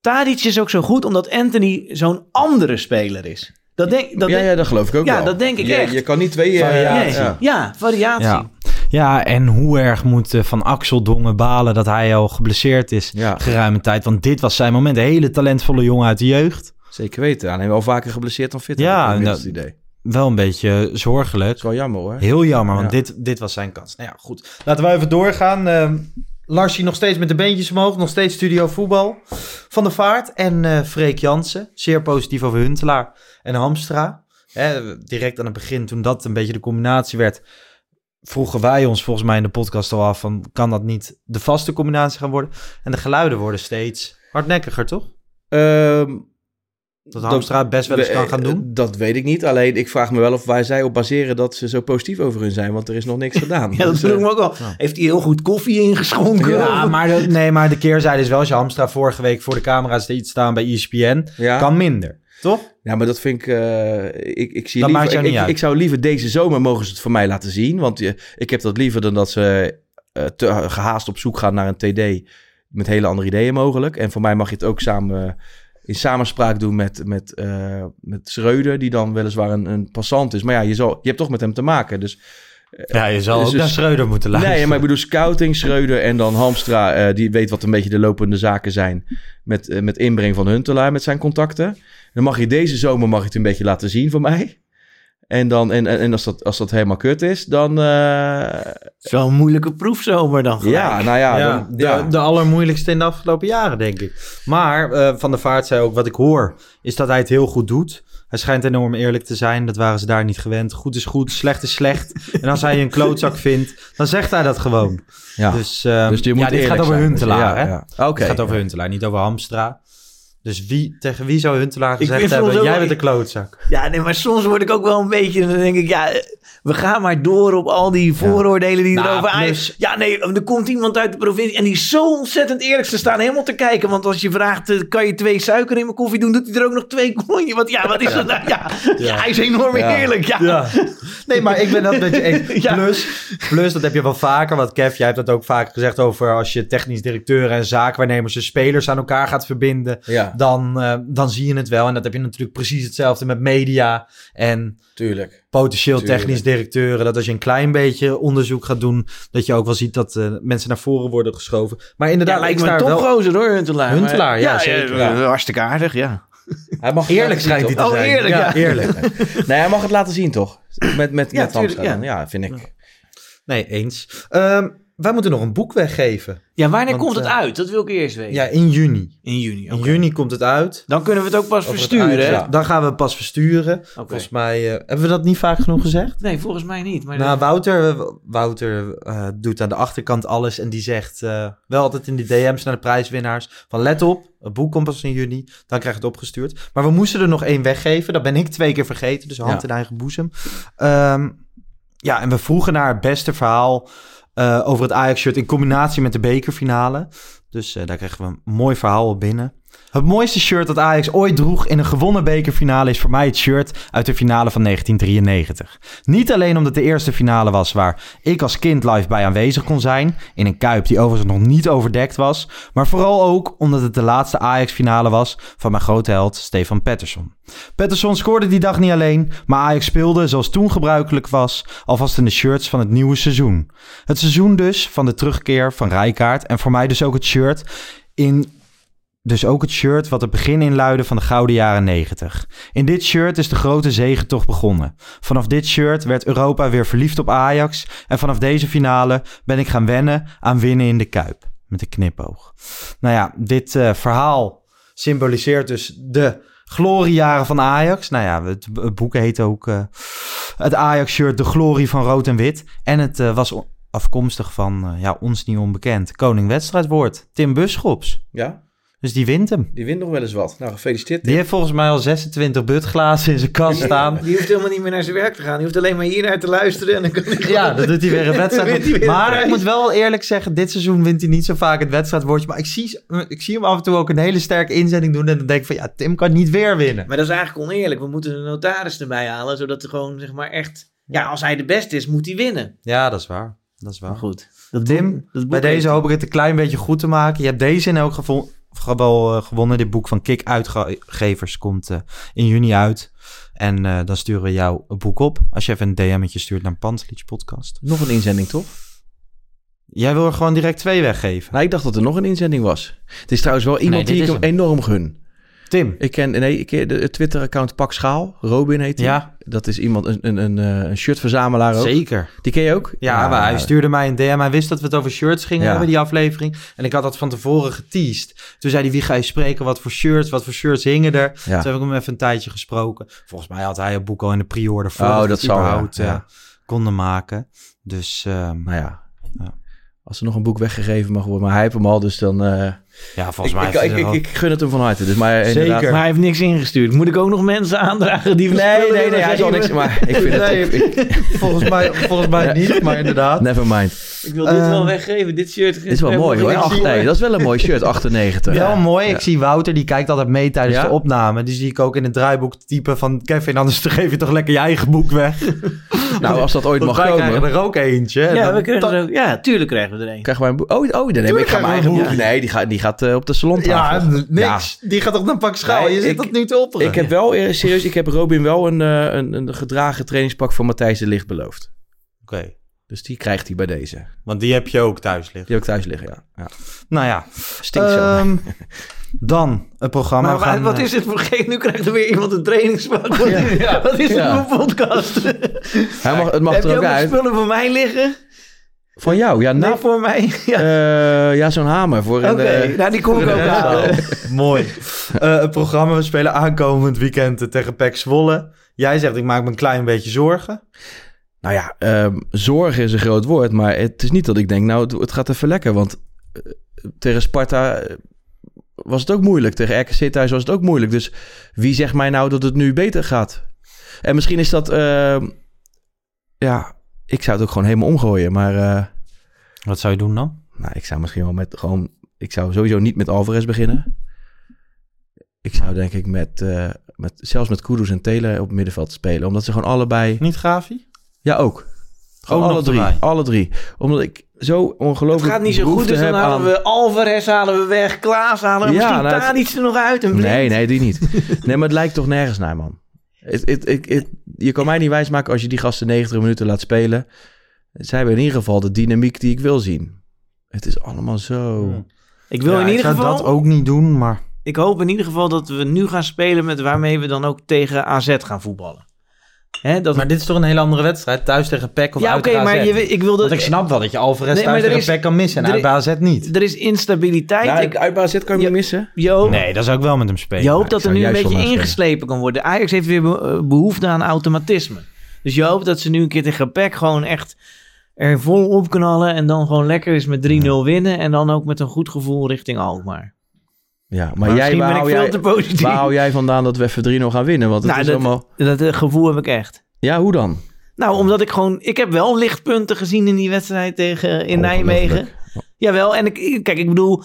Tadic is ook zo goed omdat Anthony zo'n andere speler is. Dat denk, dat ja, denk- ja, dat geloof ik ook Ja, wel. dat denk ik je, echt. Je kan niet twee... eh, Variatie. Nee, ja. ja. variatie. Ja. ja, en hoe erg moet eh, Van Axel Dongen balen dat hij al geblesseerd is Ja. geruime tijd. Want dit was zijn moment. Een hele talentvolle jongen uit de jeugd. Zeker weten. Alleen wel vaker geblesseerd dan fit. Ja, dat- het idee. Wel een beetje zorgelijk. is wel jammer hoor. Heel jammer, want Ja. dit, dit was zijn kans. Nou ja, goed. Laten we even doorgaan. Ehm Larsie nog steeds met de beentjes omhoog. Nog steeds studio voetbal. Van de Vaart en eh Freek Jansen. Zeer positief over Huntelaar en Hamstra. Hè, direct aan het begin, toen dat een beetje de combinatie werd... vroegen wij ons volgens mij in de podcast al af... van kan dat niet de vaste combinatie gaan worden? En de geluiden worden steeds hardnekkiger, toch? Ehm, Dat Hamstra het best wel eens kan gaan eh, doen? Dat weet ik niet. Alleen ik vraag me wel of wij zij op baseren dat ze zo positief over hun zijn. Want er is nog niks gedaan. Ja, dat Dus, vroeg eh, me ook al. Heeft hij heel goed koffie ingeschonken? Ja, maar de, nee, maar de keerzijde is wel... als je Hamstra vorige week voor de camera's deed staan bij ESPN... ja. kan minder, toch? Ja, maar dat vind ik... eh, ik, ik, zie Dat liever, maakt jou ik, niet ik, uit. ik zou liever deze zomer mogen ze het voor mij laten zien. Want je, ik heb dat liever dan dat ze eh, te gehaast op zoek gaan naar een TD... met hele andere ideeën mogelijk. En voor mij mag je het ook samen... in samenspraak doen met, met, eh, met Schreuder... die dan weliswaar een, een passant is. Maar ja, je, zal, je hebt toch met hem te maken. Dus Ja, je zal Dus- ook dus- naar Schreuder moeten luisteren. Nee, maar ik bedoel scouting, Schreuder en dan Hamstra. eh, die weet wat een beetje de lopende zaken zijn. Met, eh, met inbreng van Huntelaar met zijn contacten. Dan mag je deze zomer mag je het een beetje laten zien voor mij. En, dan, en, en en als, dat, als dat helemaal kut is, dan... eh, Zo'n moeilijke proefzomer dan gelijk. ja, nou ja. Ja, dan, de, ja. de allermoeilijkste in de afgelopen jaren, denk ik. Maar eh, Van der Vaart zei ook, wat ik hoor, is dat hij het heel goed doet. Hij schijnt enorm eerlijk te zijn. Dat waren ze daar niet gewend. Goed is goed, slecht is slecht. En als hij een klootzak vindt, dan zegt hij dat gewoon. ja. Dus, je moet ja, dit gaat over zijn. Huntelaar, hè? ja. Oké. Het gaat over Huntelaar, niet over Hamstra. Dus wie, tegen wie zou Huntelaar gezegd hebben, jij bent een klootzak? Ja, nee, maar soms word ik ook wel een beetje... Dan denk ik, ja, We gaan maar door op al die vooroordelen die Nou, er over Ajax... plus- Ja, nee, er komt iemand uit de provincie en die is zo ontzettend eerlijk. Ze staan helemaal te kijken. Want als je vraagt, eh, kan je twee suiker in mijn koffie doen? Doet hij er ook nog twee konje? Want ja, wat is dat nou? Ja, ja. hij is enorm Ja. eerlijk. Ja. Ja. Nee, maar ik ben dat met je eens. Ja. Plus, plus, dat heb je wel vaker. Want Kev, jij hebt dat ook vaker gezegd over als je technisch directeuren en zaakwaarnemers en spelers aan elkaar gaat verbinden. Ja. Dan, eh, dan zie je het wel. En dat heb je natuurlijk precies hetzelfde met media en Tuurlijk. potentieel Tuurlijk. technisch directeuren. Dat als je een klein beetje onderzoek gaat doen, dat je ook wel ziet dat eh, mensen naar voren worden geschoven. Maar inderdaad, Ja, lijkt ik me een sta wel... topgozer hoor, Huntelaar. Maar- Huntelaar, ja, zeker. ja, Hartstikke aardig, ja. Hij mag Eerlijk schijnt hij te Oh, zijn. eerlijk, ja. eerlijk. Nee, hij mag het laten zien, toch? Met, met, Ja, met tuurlijk, ja. Ja, vind ik. Nee, eens. Ehm, wij moeten nog een boek weggeven. Ja, wanneer Want, komt het eh, uit? Dat wil ik eerst weten. Ja, in juni. In juni, In juni komt het uit. Dan kunnen we het ook pas Over versturen, hè? Dan gaan we het pas versturen. Volgens mij eh, hebben we dat niet vaak genoeg gezegd. Nee, volgens mij niet. Maar Nou, Wouter, Wouter eh, doet aan de achterkant alles en die zegt wel altijd in die DM's naar de prijswinnaars van let op, het boek komt pas in juni, dan krijg je het opgestuurd. Maar we moesten er nog één weggeven, dat ben ik twee keer vergeten, dus hand Ja. in eigen boezem. Ehm, ja, en we vroegen naar het beste verhaal over het Ajax-shirt in combinatie met de bekerfinale. Dus eh, daar kregen we een mooi verhaal op binnen. Het mooiste shirt dat Ajax ooit droeg in een gewonnen bekerfinale is voor mij het shirt uit de finale van 1993. Niet alleen omdat de eerste finale was waar ik als kind live bij aanwezig kon zijn, in een kuip die overigens nog niet overdekt was, maar vooral ook omdat het de laatste Ajax-finale was van mijn grote held Stefan Pettersson. Pettersson scoorde die dag niet alleen, maar Ajax speelde, zoals toen gebruikelijk was, alvast in de shirts van het nieuwe seizoen. Het seizoen dus van de terugkeer van Rijkaard en voor mij dus ook het shirt in dus ook het shirt wat het begin inluidde van de gouden jaren 90. In dit shirt is de grote zegentocht begonnen. Vanaf dit shirt werd Europa weer verliefd op Ajax. En vanaf deze finale ben ik gaan wennen aan winnen in de Kuip. Met een knipoog. Nou ja, dit eh, verhaal symboliseert dus de gloriejaren van Ajax. Nou ja, het, boek heet ook eh, het Ajax-shirt De Glorie van Rood en Wit. En het eh, was afkomstig van ja, ons niet onbekend koning wedstrijdwoord Tim Buschops. Ja, Dus die wint hem. die wint nog wel eens wat. Nou, gefeliciteerd. Die heeft volgens mij al 26 butglazen in zijn kast staan. Die hoeft helemaal niet meer naar zijn werk te gaan. Die hoeft alleen maar hier naar te luisteren. En dan kan hij Ja, dan doet hij weer een hij wedstrijd. weer een Maar ik moet wel eerlijk zeggen, dit seizoen wint hij niet zo vaak het wedstrijdwoordje. Maar ik zie, ik zie hem af en toe ook een hele sterke inzending doen. En dan denk ik van, ja, Tim kan niet weer winnen. Maar dat is eigenlijk oneerlijk. We moeten de notaris erbij halen. Zodat er gewoon, zeg maar, echt... Ja, als hij de beste is, moet hij winnen. Ja, dat is waar. Dat is waar. Maar goed. Dat Tim, boek- dat boek bij deze heeft- hoop ik het een klein beetje goed te maken. Je hebt deze in elk geval wel eh, gewonnen. Dit boek van Kik Uitgevers komt eh, in juni uit. En eh, dan sturen we jou een boek op. Als je even een DM'tje stuurt naar Pantelich Podcast. Nog een inzending, toch? Jij wil er gewoon direct twee weggeven. Nou, ik dacht dat er nog een inzending was. Het is trouwens wel iemand die ik hem. enorm gun. Tim. Ik ken nee, ik ken de Twitter-account Pak Schaal. Robin heet hij. Ja. Dat is iemand, een, een, een, eh, een shirtverzamelaar ook. Zeker. Die ken je ook? Ja, maar hij stuurde mij een DM. Hij wist dat we het over shirts gingen Ja. hebben, die aflevering. En ik had dat van tevoren geteased. Toen zei hij, wie ga je spreken? Wat voor shirts? Wat voor shirts hingen er? Toen heb ik hem even een tijdje gesproken. Volgens mij had hij het boek al in de pre-order voor. Oh, dat ja. überhaupt, eh, Ja. konden maken. Dus, ehm, Nou ja. Als er nog een boek weggegeven mag worden, maar hij heeft hem al, dus dan... eh, ja, volgens ik, mij... ik, ik, hij ik, ik gun het hem van harte. Dus, maar inderdaad- Maar hij heeft niks ingestuurd. Moet ik ook nog mensen aandragen die Nee, nee, nee, hij zal niks... Maar ik vind Nee, het... Ik, ik- volgens mij, volgens mij niet, maar inderdaad. never mind. Ik wil dit Ehm, wel weggeven. Dit shirt. Dit is wel mooi hoor. Ach, nee, dat is wel een mooi shirt, 98. Wel mooi. Ja. Ik zie Wouter, die kijkt altijd mee tijdens Ja? de opname. Die zie ik ook in het draaiboek typen van... Kevin, anders geef je toch lekker je eigen boek weg. Nou, als dat ooit mag wij krijgen komen... er ook eentje. En Ja, dan- we krijgen dan- er ook, ja, tuurlijk krijgen we er een. Krijgen wij een boek? Oh, oh dan neem ik ga mijn eigen een boek. Nee, die gaat, die gaat eh, op de salontafel. Ja, niks. Ja. Die gaat toch naar pak schaal? Nee, je zit ik- dat nu te opperen. Ik heb wel, eh, serieus, ik heb Robin wel een, eh, een, een gedragen trainingspak van Matthijs de Licht beloofd. Oké, Dus die krijgt hij bij deze. want die heb je ook thuis liggen. Die heb ik thuis liggen, ja. ja. Nou ja. Stinkt zo. Ehm, dan het programma. Maar gaan, wat eh, is dit voor geen? Nu krijgt er weer iemand een trainingspak. Wat, Ja. wat is Ja. voor podcast? Hij mag, het mag Heb er ook ook nog uit. spullen voor mij liggen? Van jou? Ja, Nee, nou, voor mij. Ja. eh, ja zo'n hamer voor Oké, een... nou die kom ik ook halen. Mooi. Eh, het programma, we spelen aankomend weekend tegen PEC Zwolle. Jij zegt, ik maak me een klein beetje zorgen. Nou ja, ehm, zorgen is een groot woord, maar het is niet dat ik denk, nou, het, het gaat even lekker. Want eh, tegen Sparta eh, was het ook moeilijk. Tegen RKC thuis was het ook moeilijk. Dus wie zegt mij nou dat het nu beter gaat? En misschien is dat... ehm, ja, ik zou het ook gewoon helemaal omgooien. Maar eh, Wat zou je doen dan? nou, ik zou misschien wel met gewoon... Ik zou sowieso niet met Alvarez beginnen. Ik zou denk ik met, met zelfs met Kudus en Taylor op het middenveld spelen. Omdat ze gewoon allebei... Niet Gavi? Ja, ook. Gewoon alle drie. erbij. Alle drie. Omdat ik zo ongelooflijk Het gaat niet zo goed, dus dan halen aan- we Alvarez halen we weg, Klaas halen we Ja, misschien nou, het- Tadic er nog uit. En Blind. Nee, nee, die niet. nee, maar het lijkt toch nergens naar, man. Het, het- je kan mij niet wijsmaken als je die gasten 90 minuten laat spelen. Zij hebben in ieder geval de dynamiek die ik wil zien. Het is allemaal zo... Ik wil Ja, in ieder geval... dat ook niet doen, maar... Ik hoop in ieder geval dat we nu gaan spelen met waarmee we dan ook tegen AZ gaan voetballen. Hè, dat Maar dit is toch een hele andere wedstrijd? Thuis tegen PEC of ja, uit maar je, ik wil dat... Want ik snap wel dat je Alvarez Nee, thuis tegen is- PEC kan missen en er uit bij AZ niet. Er is instabiliteit. Nou, ik, uit AZ kan je missen. je Nee, dat zou ik wel met hem spelen. je hoopt dat er nu een beetje ingeslepen kan worden. Ajax heeft weer be- eh, behoefte aan automatisme. Dus je hoopt dat ze nu een keer tegen PEC gewoon echt er vol op knallen... en dan gewoon lekker eens met 3-0 winnen... en dan ook met een goed gevoel richting Alkmaar. Ja, maar, Maar jij, misschien waar ben ik veel jij, te positief. waar hou jij vandaan dat we even 3-0 gaan winnen? Want het Nou, is dat, allemaal... dat eh, gevoel heb ik echt. Ja, hoe dan? Nou, omdat ik gewoon... Ik heb wel lichtpunten gezien in die wedstrijd tegen in Ongelooflijk. Nijmegen. Jawel, en ik, kijk, ik bedoel...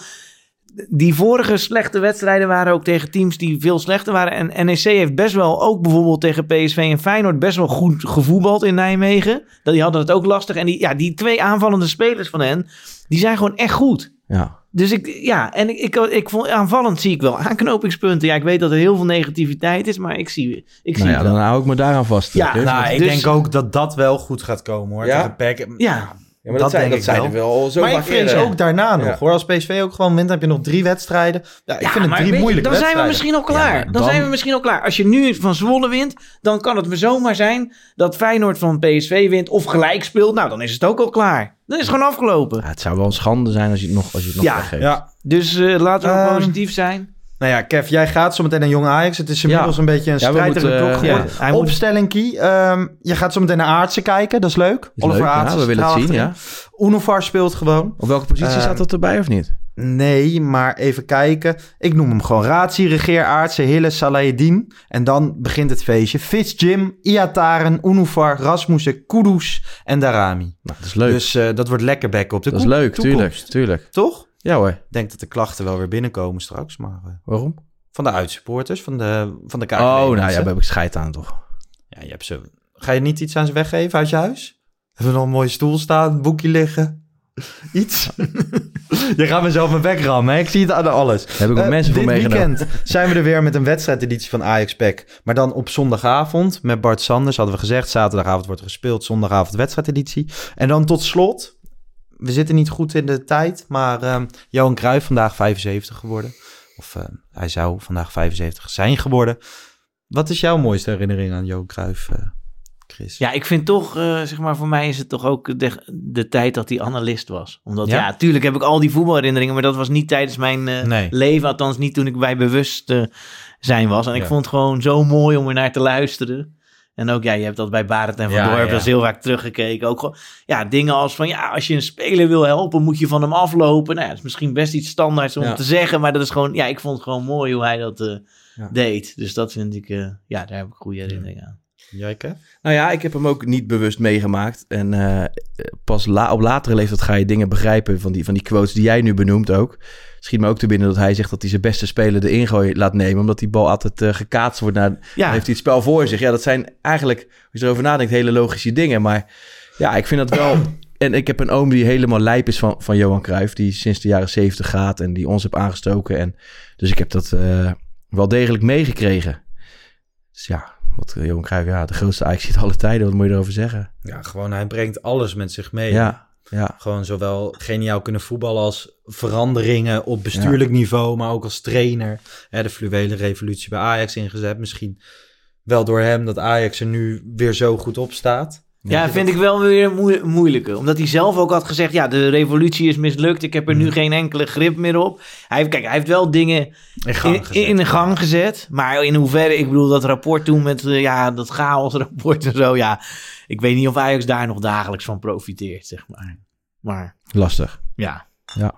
Die vorige slechte wedstrijden waren ook tegen teams die veel slechter waren. En NEC heeft best wel ook bijvoorbeeld tegen PSV en Feyenoord best wel goed gevoetbald in Nijmegen. Dat Die hadden het ook lastig. En die, ja, die twee aanvallende spelers van hen, die zijn gewoon echt goed. Ja. Dus ik, ja, en ik, ik, ik vond aanvallend zie ik wel aanknopingspunten. Ja, ik weet dat er heel veel negativiteit is, maar ik zie, ik zie Nou ja, het wel. dan hou ik me daaraan vast. Ja. Nou, ik Dus- denk ook dat dat wel goed gaat komen hoor. Ja? Tegen PEC. Ja, Ja, maar dat dat, zijn, denk dat ik zijn wel. er wel zo maar ik eerder. ook daarna nog Ja. hoor. Als PSV ook gewoon wint, heb je nog drie wedstrijden. Ja, ik Ja, vind het maar drie weet je, moeilijke Dan zijn we wedstrijden. misschien al klaar. Ja, dan, dan- zijn we misschien al klaar. Als je nu van Zwolle wint, dan kan het me zomaar zijn dat Feyenoord van PSV wint of gelijk speelt. Nou, dan is het ook al klaar. Dan is het gewoon afgelopen. Ja, het zou wel een schande zijn als je het nog, als je het nog Ja. weggeeft. Ja. Dus eh, laten we Ehm, positief zijn. Nou ja, Kev, jij gaat zo meteen naar Jong Ajax. Het is Ja. inmiddels een beetje een Ja, moeten, klok eh, geworden. ja, hij moet- Opstelling, Kie. Ehm, je gaat zo meteen naar Aartsen kijken. Dat is leuk. Is leuk, ja, we willen het zien, ja. Unovar speelt gewoon. Op welke positie Eh, staat dat erbij of niet? Nee, maar even kijken. Ik noem hem gewoon Razi, Regeer, Aartsen, Hille, Salahedin. En dan begint het feestje. Fitz, Jim, Iataren, Unovar, Rasmussen, Kudus en Darami. Nou, dat is leuk. Dus eh, dat wordt lekker bekken op de dat is leuk, toekomst. tuurlijk, tuurlijk. Toch? Ja hoor. Ik denk dat de klachten wel weer binnenkomen straks. Maar eh, Waarom? van de uitsupporters, van de, van de KKD Oh, nou ja, daar heb ik scheid aan toch. Ja, je hebt zo... Ga je niet iets aan ze weggeven uit je huis? Hebben we nog een mooie stoel staan, een boekje liggen? Iets? je gaat mezelf mijn bek rammen, hè? ik zie het aan alles. Heb ik ook Eh, mensen voor dit meegenomen. weekend zijn we er weer met een wedstrijdeditie van Ajax Pack. Maar dan op zondagavond met Bart Sanders hadden we gezegd. Zaterdagavond wordt er gespeeld, zondagavond wedstrijdeditie. En dan tot slot, we zitten niet goed in de tijd, maar ehm Johan Cruijff vandaag 75 geworden. Of eh, hij zou vandaag 75 zijn geworden. Wat is jouw mooiste herinnering aan Johan Cruijff, eh, Chris? Ja, ik vind toch, eh, zeg maar, voor mij is het toch ook de, de tijd dat hij analist was. Omdat, Ja? ja, tuurlijk heb ik al die voetbalherinneringen, maar dat was niet tijdens mijn eh, Nee. leven. Althans, niet toen ik bij bewust eh, zijn was. En ik Ja. vond het gewoon zo mooi om er naar te luisteren. En ook, ja, je hebt dat bij Barend en Van Ja, Dorp, ja. dat is heel vaak teruggekeken. Ook gewoon, ja, dingen als van, ja, als je een speler wil helpen, moet je van hem aflopen. Nou ja, dat is misschien best iets standaards om te zeggen, maar dat is gewoon, ja, ik vond het gewoon mooi hoe hij dat deed. Dus dat vind ik, ja, daar heb ik goede herinneringen aan. Jij, Kev? Nou ja, ik heb hem ook niet bewust meegemaakt. En eh, pas la op latere leeftijd ga je dingen begrijpen van die, van die quotes die jij nu benoemt ook. Schiet me ook te binnen dat hij zegt dat hij zijn beste speler de ingooi laat nemen. Omdat die bal altijd eh, gekaatst wordt naar... Ja. Dan heeft hij het spel voor zich. Ja, dat zijn eigenlijk, als je erover nadenkt, hele logische dingen. Maar ja, ik vind dat wel... En ik heb een oom die helemaal lijp is van, van Johan Cruijff. Die sinds de jaren zeventig gaat en die ons heeft aangestoken. En, dus ik heb dat eh, wel degelijk meegekregen. Dus ja, wat Johan Cruijff, ja, de grootste Ajax alle tijden. Wat moet je erover zeggen? Ja, gewoon hij brengt alles met zich mee. Ja, ja. Gewoon zowel geniaal kunnen voetballen als veranderingen op bestuurlijk niveau, maar ook als trainer. Hè, de fluwele revolutie bij Ajax ingezet. Misschien wel door hem dat Ajax er nu weer zo goed op staat. Ja, vind ik wel weer een moe- moeilijke. Omdat hij zelf ook had gezegd, ja, de revolutie is mislukt. Ik heb er nu geen enkele grip meer op. Hij heeft, kijk, hij heeft wel dingen In gang in, gezet. in de gang gezet. Maar in hoeverre, ik bedoel, dat rapport toen met, eh, ja, dat chaosrapport en zo. Ja, ik weet niet of Ajax daar nog dagelijks van profiteert, zeg maar. Maar, Lastig. ja. Ja.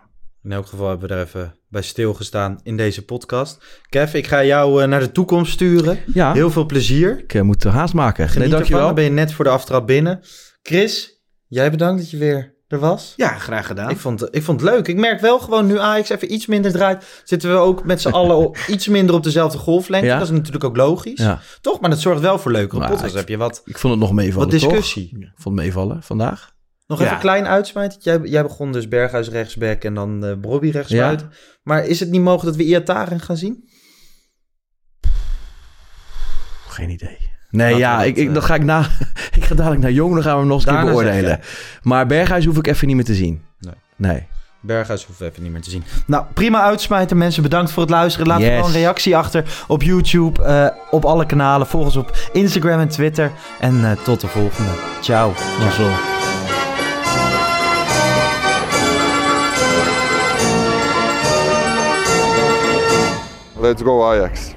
In elk geval hebben we er even bij stilgestaan in deze podcast. Kev, ik ga jou eh, naar de toekomst sturen. Ja. Heel veel plezier. Ik eh, moet haast maken. Geniet nee, ervan, dankjewel. dan ben je net voor de aftrap binnen. Chris, jij bedankt dat je weer er was. Ja, graag gedaan. Ik vond, ik vond het leuk. Ik merk wel gewoon nu Ajax even iets minder draait. Zitten we ook met z'n allen iets minder op dezelfde golflengte. Ja. Dat is natuurlijk ook logisch. Ja. Toch? Maar dat zorgt wel voor leukere Maar podcasts. ik- Heb je wat, Ik vond het nog meevallen, wat discussie. toch? Ik vond het meevallen vandaag. Nog Ja. even klein uitsmijtje. Jij, jij begon dus Berghuis rechtsback en dan eh Brobby rechtsbuiten. Maar is het niet mogelijk dat we Iataren gaan zien? Geen idee. Nee, ja, ik, dat, ik, eh, dan ga ik na. ik ga dadelijk naar Jong, dan gaan we hem nog eens een keer Daarna beoordelen. Maar Berghuis hoef ik even niet meer te zien. Nee. Nee. Berghuis hoeven we even niet meer te zien. Nou, prima uitsmijten. Mensen, bedankt voor het luisteren. Laat Yes. gewoon een reactie achter op YouTube, eh, op alle kanalen. Volg ons op Instagram en Twitter. En eh, tot de volgende. Ciao. Mazzel. Let's go Ajax.